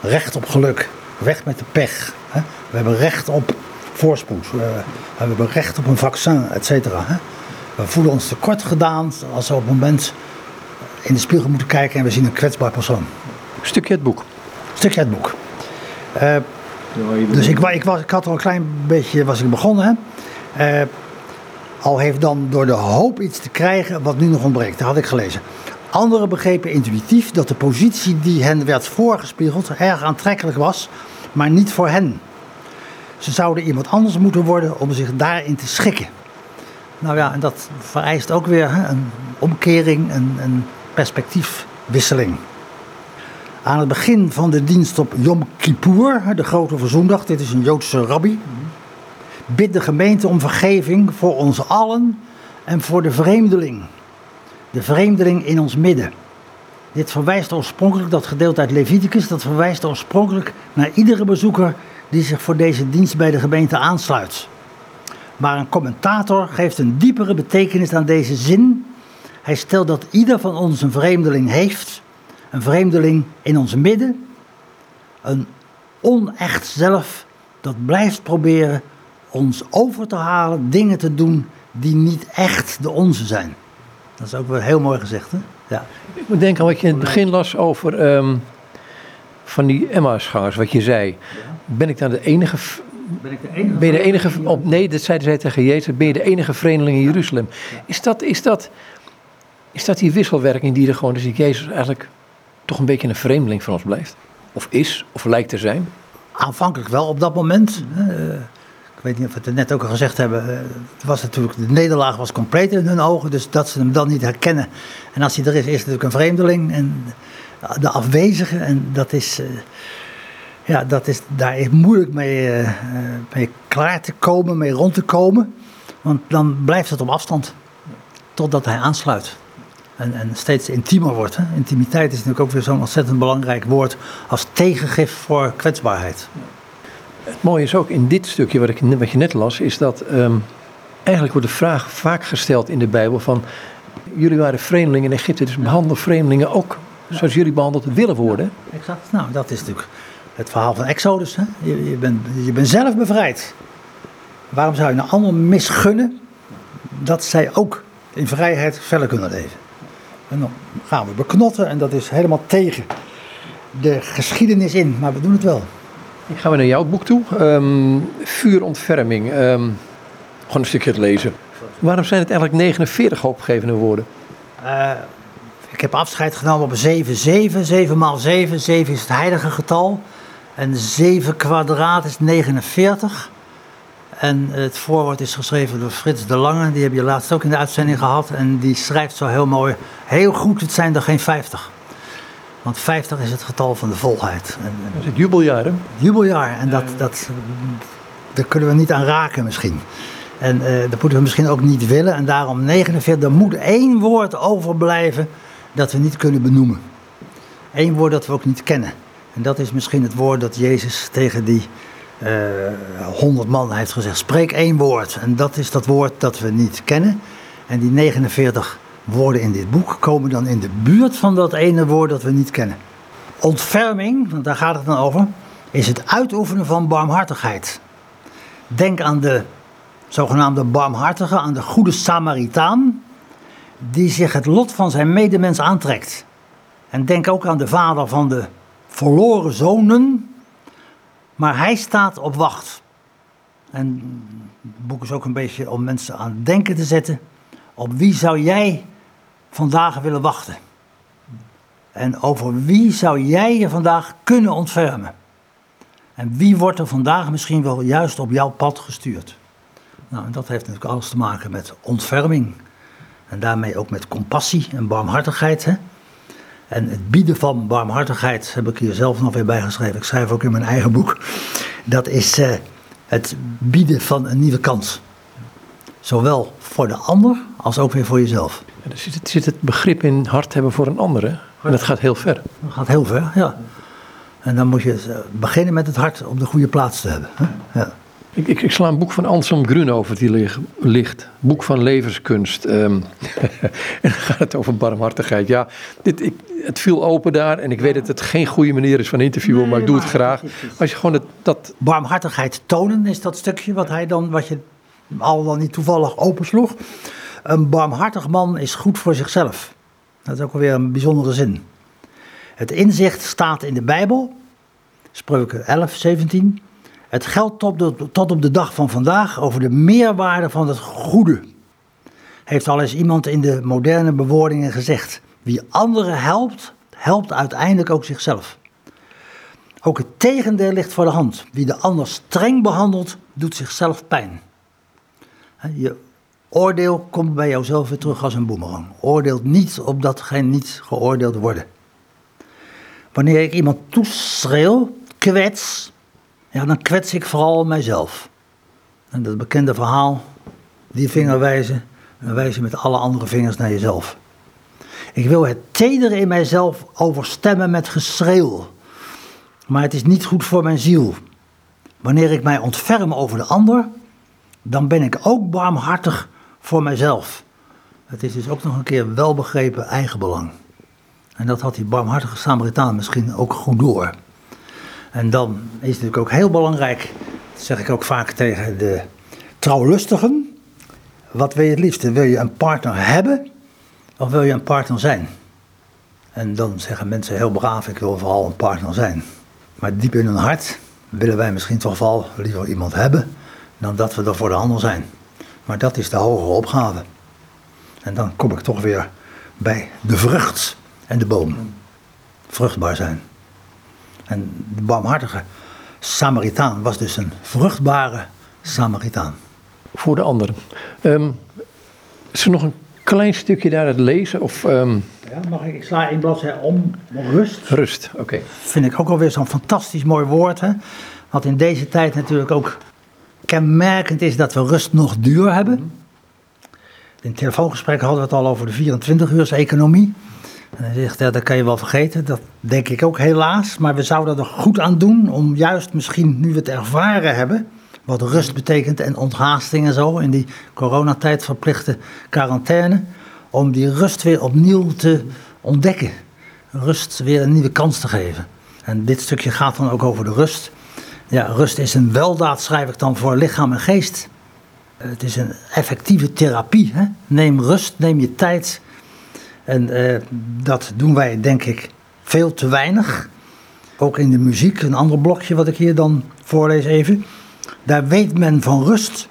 S2: Recht op geluk, weg met de pech. Hè. We hebben recht op voorspoed, eh, we hebben recht op een vaccin, et cetera. hè. We voelen ons tekort gedaan als we op het moment in de spiegel moeten kijken en we zien een kwetsbaar persoon.
S1: Stukje het boek.
S2: Stukje uit het boek. Eh, dus ik, was, ik had al een klein beetje was ik begonnen. Hè. Eh, al heeft dan door de hoop iets te krijgen wat nu nog ontbreekt. Dat had ik gelezen. Anderen begrepen intuïtief dat de positie die hen werd voorgespiegeld erg aantrekkelijk was, maar niet voor hen. Ze zouden iemand anders moeten worden om zich daarin te schikken. Nou ja, en dat vereist ook weer een omkering, een, een perspectiefwisseling. Aan het begin van de dienst op Yom Kippur, de grote verzoendag, dit is een Joodse rabbi, bidt de gemeente om vergeving voor ons allen en voor de vreemdeling. De vreemdeling in ons midden. Dit verwijst oorspronkelijk, dat gedeelte uit Leviticus, dat verwijst oorspronkelijk naar iedere bezoeker die zich voor deze dienst bij de gemeente aansluit. Maar een commentator geeft een diepere betekenis aan deze zin. Hij stelt dat ieder van ons een vreemdeling heeft, een vreemdeling in ons midden, een onecht zelf dat blijft proberen ons over te halen dingen te doen die niet echt de onze zijn. Dat is ook wel heel mooi gezegd, hè? Ja.
S1: Ik moet denken aan wat je in het begin las over ehm, van die Emmausgangers, wat je zei. Ben ik dan de enige...
S2: Ben ik de enige?
S1: Ben je de enige... Op, nee, dat zeiden zij tegen Jezus. Ben je de enige vreemdeling in Jeruzalem? Is dat, is, dat, is dat die wisselwerking die er gewoon is? Dat Jezus eigenlijk toch een beetje een vreemdeling van ons blijft? Of is, of lijkt te zijn?
S2: Aanvankelijk wel op dat moment. hè. Eh, ik weet niet of we het net ook al gezegd hebben, eh, het was natuurlijk, de nederlaag was compleet in hun ogen, dus dat ze hem dan niet herkennen. En als hij er is, is het natuurlijk een vreemdeling en de afwezige. En dat is, uh, ja, dat is, daar is moeilijk mee, uh, mee klaar te komen, mee rond te komen. Want dan blijft het op afstand, totdat hij aansluit. En, en steeds intiemer wordt. Intimiteit is natuurlijk ook weer zo'n ontzettend belangrijk woord als tegengif voor kwetsbaarheid.
S1: Het mooie is ook in dit stukje wat, ik, je net las, is dat um, eigenlijk wordt de vraag vaak gesteld in de Bijbel van jullie waren vreemdelingen in Egypte, dus behandel vreemdelingen ook zoals jullie behandeld willen worden.
S2: Exact. Nou, dat is natuurlijk het verhaal van Exodus. Hè? Je, je, bent, je bent zelf bevrijd. Waarom zou je nou allemaal misgunnen dat zij ook in vrijheid verder kunnen leven? En dan gaan we beknotten en dat is helemaal tegen de geschiedenis in, maar we doen het wel.
S1: Ik ga weer naar jouw boek toe. Um, vuurontferming. Um, gewoon een stukje te lezen. Waarom zijn het eigenlijk 49 opgegevene woorden?
S2: Uh, ik heb afscheid genomen op 7, 7, 7 maal 7. 7 is het heilige getal. En 7 kwadraat is 49. En het voorwoord is geschreven door Frits de Lange. Die heb je laatst ook in de uitzending gehad. En die schrijft zo heel mooi. Heel goed, het zijn er geen 50. Want 50 is het getal van de volheid.
S1: En, dat is het jubeljaar, hè?
S2: Jubeljaar. En dat, dat, daar kunnen we niet aan raken misschien. En uh, dat moeten we misschien ook niet willen. En daarom 49, er moet één woord overblijven dat we niet kunnen benoemen. Eén woord dat we ook niet kennen. En dat is misschien het woord dat Jezus tegen die honderd uh, man heeft gezegd. Spreek één woord. En dat is dat woord dat we niet kennen. En die 49 woorden in dit boek komen dan in de buurt van dat ene woord dat we niet kennen. Ontferming, want daar gaat het dan over, is het uitoefenen van barmhartigheid. Denk aan de zogenaamde barmhartige, aan de goede Samaritaan, die zich het lot van zijn medemens aantrekt. En denk ook aan de vader van de verloren zonen, maar hij staat op wacht. En het boek is ook een beetje om mensen aan het denken te zetten. Op wie zou jij vandaag willen wachten? En over wie zou jij je vandaag kunnen ontfermen? En wie wordt er vandaag misschien wel juist op jouw pad gestuurd? Nou, en dat heeft natuurlijk alles te maken met ontferming. En daarmee ook met compassie en barmhartigheid. Hè? En het bieden van barmhartigheid heb ik hier zelf nog weer bijgeschreven. Ik schrijf ook in mijn eigen boek. Dat is uh, het bieden van een nieuwe kans. Zowel voor de ander als ook weer voor jezelf.
S1: Ja, er zit, zit, het begrip in hart hebben voor een ander. Hè? En dat gaat heel ver.
S2: Dat gaat heel ver, ja. En dan moet je eh, beginnen met het hart op de goede plaats te hebben. Hè? Ja.
S1: Ik, ik, ik, sla een boek van Anselm Grunhover die ligt. Boek van levenskunst. Um, en dan gaat het over barmhartigheid. Ja, dit, ik, het viel open daar. En ik weet dat het geen goede manier is van interviewen, nee, maar ik doe het graag. Als je gewoon het, dat...
S2: Barmhartigheid tonen is dat stukje wat hij dan, wat je al dan niet toevallig opensloeg. Een barmhartig man is goed voor zichzelf. Dat is ook alweer een bijzondere zin. Het inzicht staat in de Bijbel. Spreuken 11, 17. Het geldt tot, tot op de dag van vandaag over de meerwaarde van het goede. Heeft al eens iemand in de moderne bewoordingen gezegd. Wie anderen helpt, helpt uiteindelijk ook zichzelf. Ook het tegendeel ligt voor de hand. Wie de ander streng behandelt, doet zichzelf pijn. Je oordeel komt bij jouzelf weer terug als een boemerang. Oordeelt niet opdat gij niet geoordeeld worden. Wanneer ik iemand toeschreeuw, kwets, ja, dan kwets ik vooral mijzelf. En dat bekende verhaal, die vinger wijzen, wijs je met alle andere vingers naar jezelf. Ik wil het tedere in mijzelf overstemmen met geschreeuw. Maar het is niet goed voor mijn ziel. Wanneer ik mij ontferm over de ander, dan ben ik ook barmhartig voor mijzelf. Het is dus ook nog een keer welbegrepen eigenbelang. En dat had die barmhartige Samaritaan misschien ook goed door. En dan is het natuurlijk ook heel belangrijk, dat zeg ik ook vaak tegen de trouwlustigen. Wat wil je het liefste? Wil je een partner hebben of wil je een partner zijn? En dan zeggen mensen heel braaf, ik wil vooral een partner zijn. Maar diep in hun hart willen wij misschien toch wel liever iemand hebben dan dat we er voor de ander zijn. Maar dat is de hogere opgave. En dan kom ik toch weer bij de vrucht en de boom. Vruchtbaar zijn. En de barmhartige Samaritaan was dus een vruchtbare Samaritaan.
S1: Voor de anderen. Ehm, is er nog een klein stukje daar het lezen? Of, ehm,
S2: Ja, mag ik, ik sla één bladzij om. Rust.
S1: rust, oké.
S2: Vind ik ook alweer zo'n fantastisch mooi woord. Hè? Wat in deze tijd natuurlijk ook kenmerkend is dat we rust nog duur hebben. In het telefoongesprek hadden we het al over de 24-uurs-economie. En hij zegt, ja, dat kan je wel vergeten. Dat denk ik ook helaas. Maar we zouden er goed aan doen om juist misschien, nu we het ervaren hebben... wat rust betekent en onthaasting en zo... in die coronatijd verplichte quarantaine... om die rust weer opnieuw te ontdekken. Rust weer een nieuwe kans te geven. En dit stukje gaat dan ook over de rust. Ja, rust is een weldaad, schrijf ik dan, voor lichaam en geest. Het is een effectieve therapie. Hè? Neem rust, neem je tijd. En eh, dat doen wij, denk ik, veel te weinig. Ook in de muziek, een ander blokje wat ik hier dan voorlees even. Daar weet men van rust.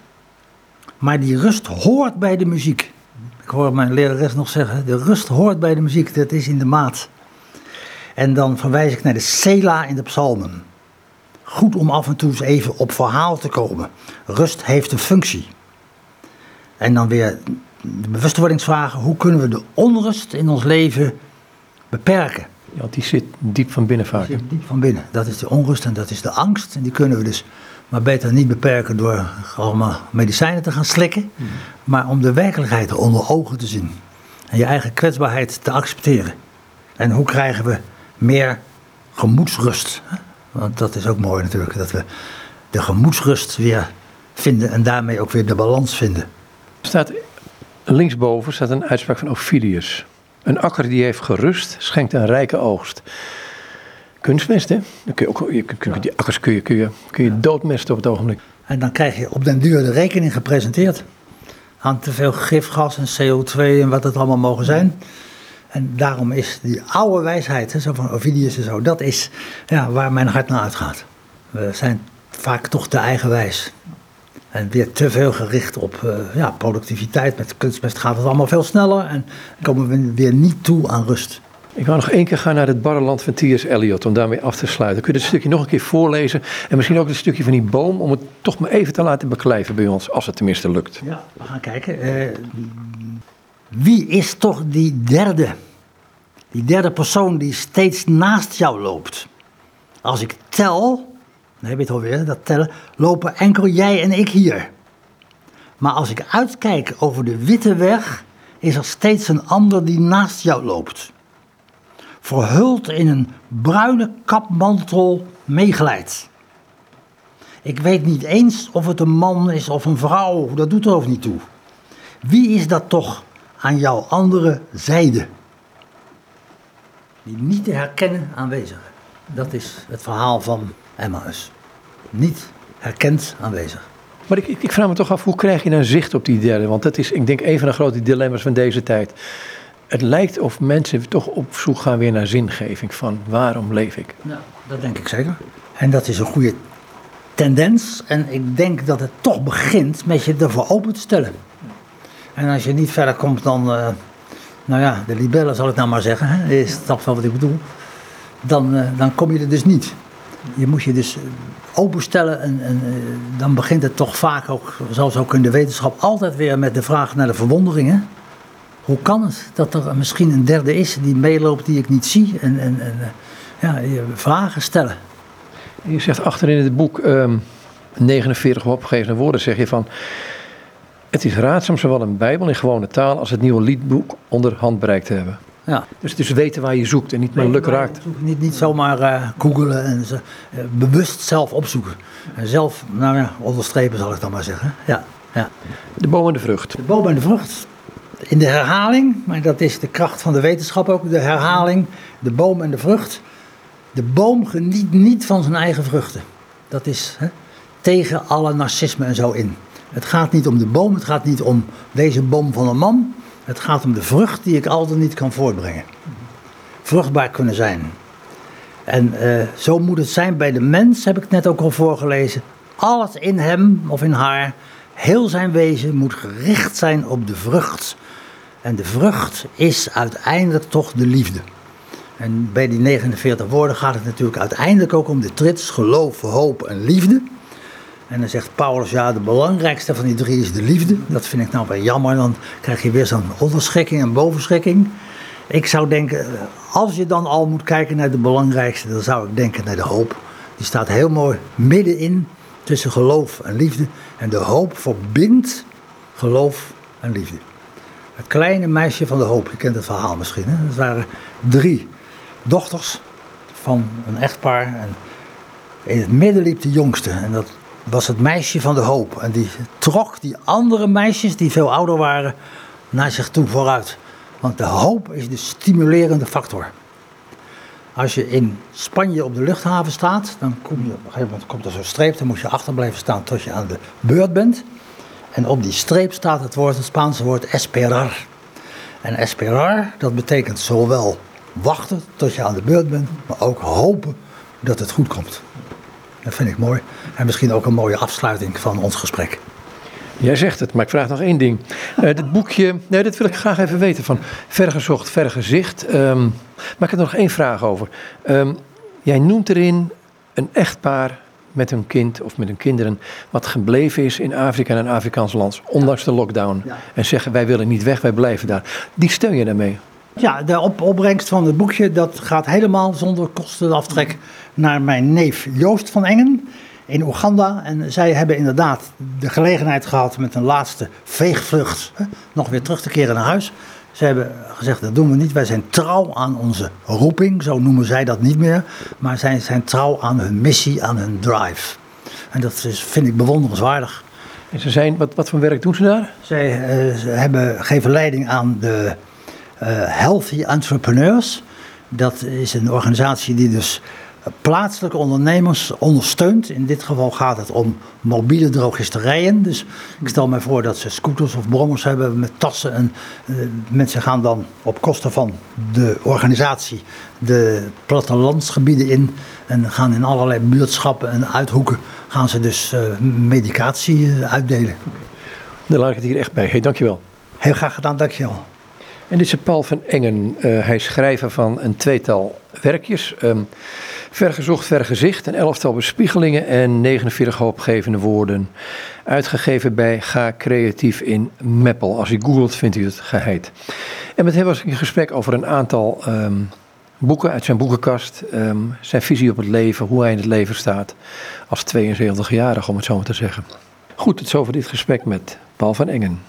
S2: Maar die rust hoort bij de muziek. Ik hoor mijn lerares nog zeggen, de rust hoort bij de muziek, dat is in de maat. En dan verwijs ik naar de Sela in de psalmen. Goed om af en toe eens even op verhaal te komen. Rust heeft een functie. En dan weer de bewustwordingsvragen. Hoe kunnen we de onrust in ons leven beperken?
S1: Ja, want die zit diep van binnen vaak.
S2: Zit diep van binnen. Dat is de onrust en dat is de angst. En die kunnen we dus maar beter niet beperken door allemaal medicijnen te gaan slikken. Maar om de werkelijkheid onder ogen te zien. En je eigen kwetsbaarheid te accepteren. En hoe krijgen we meer gemoedsrust? hè? Want dat is ook mooi natuurlijk. Dat we de gemoedsrust weer vinden en daarmee ook weer de balans vinden.
S1: Er staat linksboven staat een uitspraak van Ovidius. Een akker die heeft gerust, schenkt een rijke oogst. Kunstmest, hè? Dan kun je ook, je, kun die akkers kun je, kun, je, kun je doodmesten op het ogenblik.
S2: En dan krijg je op den duur de rekening gepresenteerd. Aan te veel gifgas en CO2 en wat het allemaal mogen zijn. En daarom is die oude wijsheid, hè, zo van Ovidius en zo, dat is ja, waar mijn hart naar uitgaat. We zijn vaak toch te eigenwijs. En weer te veel gericht op eh, ja, productiviteit. Met kunstmest gaat het allemaal veel sneller en komen we weer niet toe aan rust.
S1: Ik wou nog één keer gaan naar het barre land van T.S. Eliot om daarmee af te sluiten. Kun je dit stukje nog een keer voorlezen? En misschien ook het stukje van die boom om het toch maar even te laten beklijven bij ons, als het tenminste lukt.
S2: Ja, we gaan kijken. Eh, wie is toch die derde? Die derde persoon die steeds naast jou loopt. Als ik tel, dan heb je alweer, dat tellen, lopen enkel jij en ik hier. Maar als ik uitkijk over de witte weg, is er steeds een ander die naast jou loopt. Verhuld in een bruine kapmantel meegeleid. Ik weet niet eens of het een man is of een vrouw, dat doet er ook niet toe. Wie is dat toch aan jouw andere zijde? Die niet te herkennen aanwezig. Dat is het verhaal van Emmaus. Niet herkend aanwezig.
S1: Maar ik, ik, ik vraag me toch af, hoe krijg je nou zicht op die derde? Want dat is, ik denk, een van de grote dilemma's van deze tijd. Het lijkt of mensen toch op zoek gaan weer naar zingeving van waarom leef ik?
S2: Nou, dat denk ik zeker. En dat is een goede tendens. En ik denk dat het toch begint met je ervoor open te stellen. En als je niet verder komt dan, eh, nou ja, de libellen zal ik nou maar zeggen. Je snapt wel wat ik bedoel. Dan, eh, dan kom je er dus niet. Je moet je dus eh, openstellen en, en dan begint het toch vaak ook, zoals ook in de wetenschap, altijd weer met de vraag naar de verwonderingen. Hoe kan het dat er misschien een derde is die meeloopt die ik niet zie? En, en, en ja, vragen stellen.
S1: Je zegt achterin in het boek ehm 49 opgegeven woorden, zeg je van... Het is raadzaam zowel een bijbel in gewone taal als het nieuwe liedboek onder handbereik te hebben.
S2: Ja.
S1: Dus, dus weten waar je zoekt en niet maar luk raakt.
S2: Niet, niet zomaar eh googelen en ze, eh, bewust zelf opzoeken. En zelf, nou ja, onderstrepen zal ik dan maar zeggen. Ja, ja.
S1: De boom en de vrucht.
S2: De boom en de vrucht. In de herhaling, maar dat is de kracht van de wetenschap ook, de herhaling, de boom en de vrucht. De boom geniet niet van zijn eigen vruchten. Dat is hè, tegen alle narcisme en zo in. Het gaat niet om de boom, het gaat niet om deze boom van een man. Het gaat om de vrucht die ik altijd niet kan voortbrengen. Vruchtbaar kunnen zijn. En eh, zo moet het zijn bij de mens, heb ik net ook al voorgelezen. Alles in hem of in haar, heel zijn wezen moet gericht zijn op de vrucht. En de vrucht is uiteindelijk toch de liefde. En bij die 49 woorden gaat het natuurlijk uiteindelijk ook om de trits, geloof, hoop en liefde. En dan zegt Paulus, ja, de belangrijkste van die drie is de liefde. Dat vind ik nou wel jammer, dan krijg je weer zo'n onderschikking en bovenschikking. Ik zou denken, als je dan al moet kijken naar de belangrijkste, dan zou ik denken naar de hoop. Die staat heel mooi middenin tussen geloof en liefde. En de hoop verbindt geloof en liefde. Het kleine meisje van de hoop, je kent het verhaal misschien. Hè? Waren drie dochters van een echtpaar. En in het midden liep de jongste. En dat was het meisje van de hoop. En die trok die andere meisjes, die veel ouder waren, naar zich toe vooruit. Want de hoop is de stimulerende factor. Als je in Spanje op de luchthaven staat, dan kom je, op een gegeven moment komt er zo'n streep, dan moet je achter blijven staan tot je aan de beurt bent. En op die streep staat het woord, het Spaanse woord esperar. En esperar, dat betekent zowel wachten tot je aan de beurt bent, maar ook hopen dat het goed komt. Dat vind ik mooi. En misschien ook een mooie afsluiting van ons gesprek.
S1: Jij zegt het, maar ik vraag nog één ding. Uh, dit boekje, nee, dat wil ik graag even weten van vergezocht, vergezicht. Um, maar ik heb er nog één vraag over. Um, jij noemt erin een echtpaar met hun kind of met hun kinderen wat gebleven is in Afrika en een Afrikaans land, ondanks de lockdown. Ja. En zeggen wij willen niet weg, wij blijven daar. Die steun je daarmee?
S2: Ja, de op opbrengst van het boekje dat gaat helemaal zonder kostenaftrek naar mijn neef Joost van Engen in Oeganda. En zij hebben inderdaad de gelegenheid gehad met een laatste veegvlucht hè, nog weer terug te keren naar huis. Ze hebben gezegd, dat doen we niet. Wij zijn trouw aan onze roeping, zo noemen zij dat niet meer. Maar zij zijn trouw aan hun missie, aan hun drive. En dat is, vind ik bewonderenswaardig.
S1: En ze zijn, wat, wat voor werk doen ze daar?
S2: Zij uh, ze hebben, geven leiding aan de Healthy Entrepreneurs. Dat is een organisatie die dus plaatselijke ondernemers ondersteunt. In dit geval gaat het om mobiele drogisterijen. Dus ik stel me voor dat ze scooters of brommers hebben met tassen. En uh, mensen gaan dan op kosten van de organisatie de plattelandsgebieden in. En gaan in allerlei buurtschappen en uithoeken gaan ze dus uh, medicatie uitdelen.
S1: Dan laat ik het hier echt bij. Hey, dankjewel.
S2: Heel graag gedaan, dankjewel.
S1: En dit is Paul van Engen. Uh, hij is schrijver van een tweetal werkjes. Um, vergezocht, vergezicht, een elftal bespiegelingen en 49 hoopgevende woorden. Uitgegeven bij Ga Creatief in Meppel. Als u googelt vindt u het geheid. En met hem was ik in gesprek over een aantal um, boeken uit zijn boekenkast. Um, zijn visie op het leven, hoe hij in het leven staat. Als 72-jarige om het zo maar te zeggen. Goed, tot zover dit gesprek met Paul van Engen.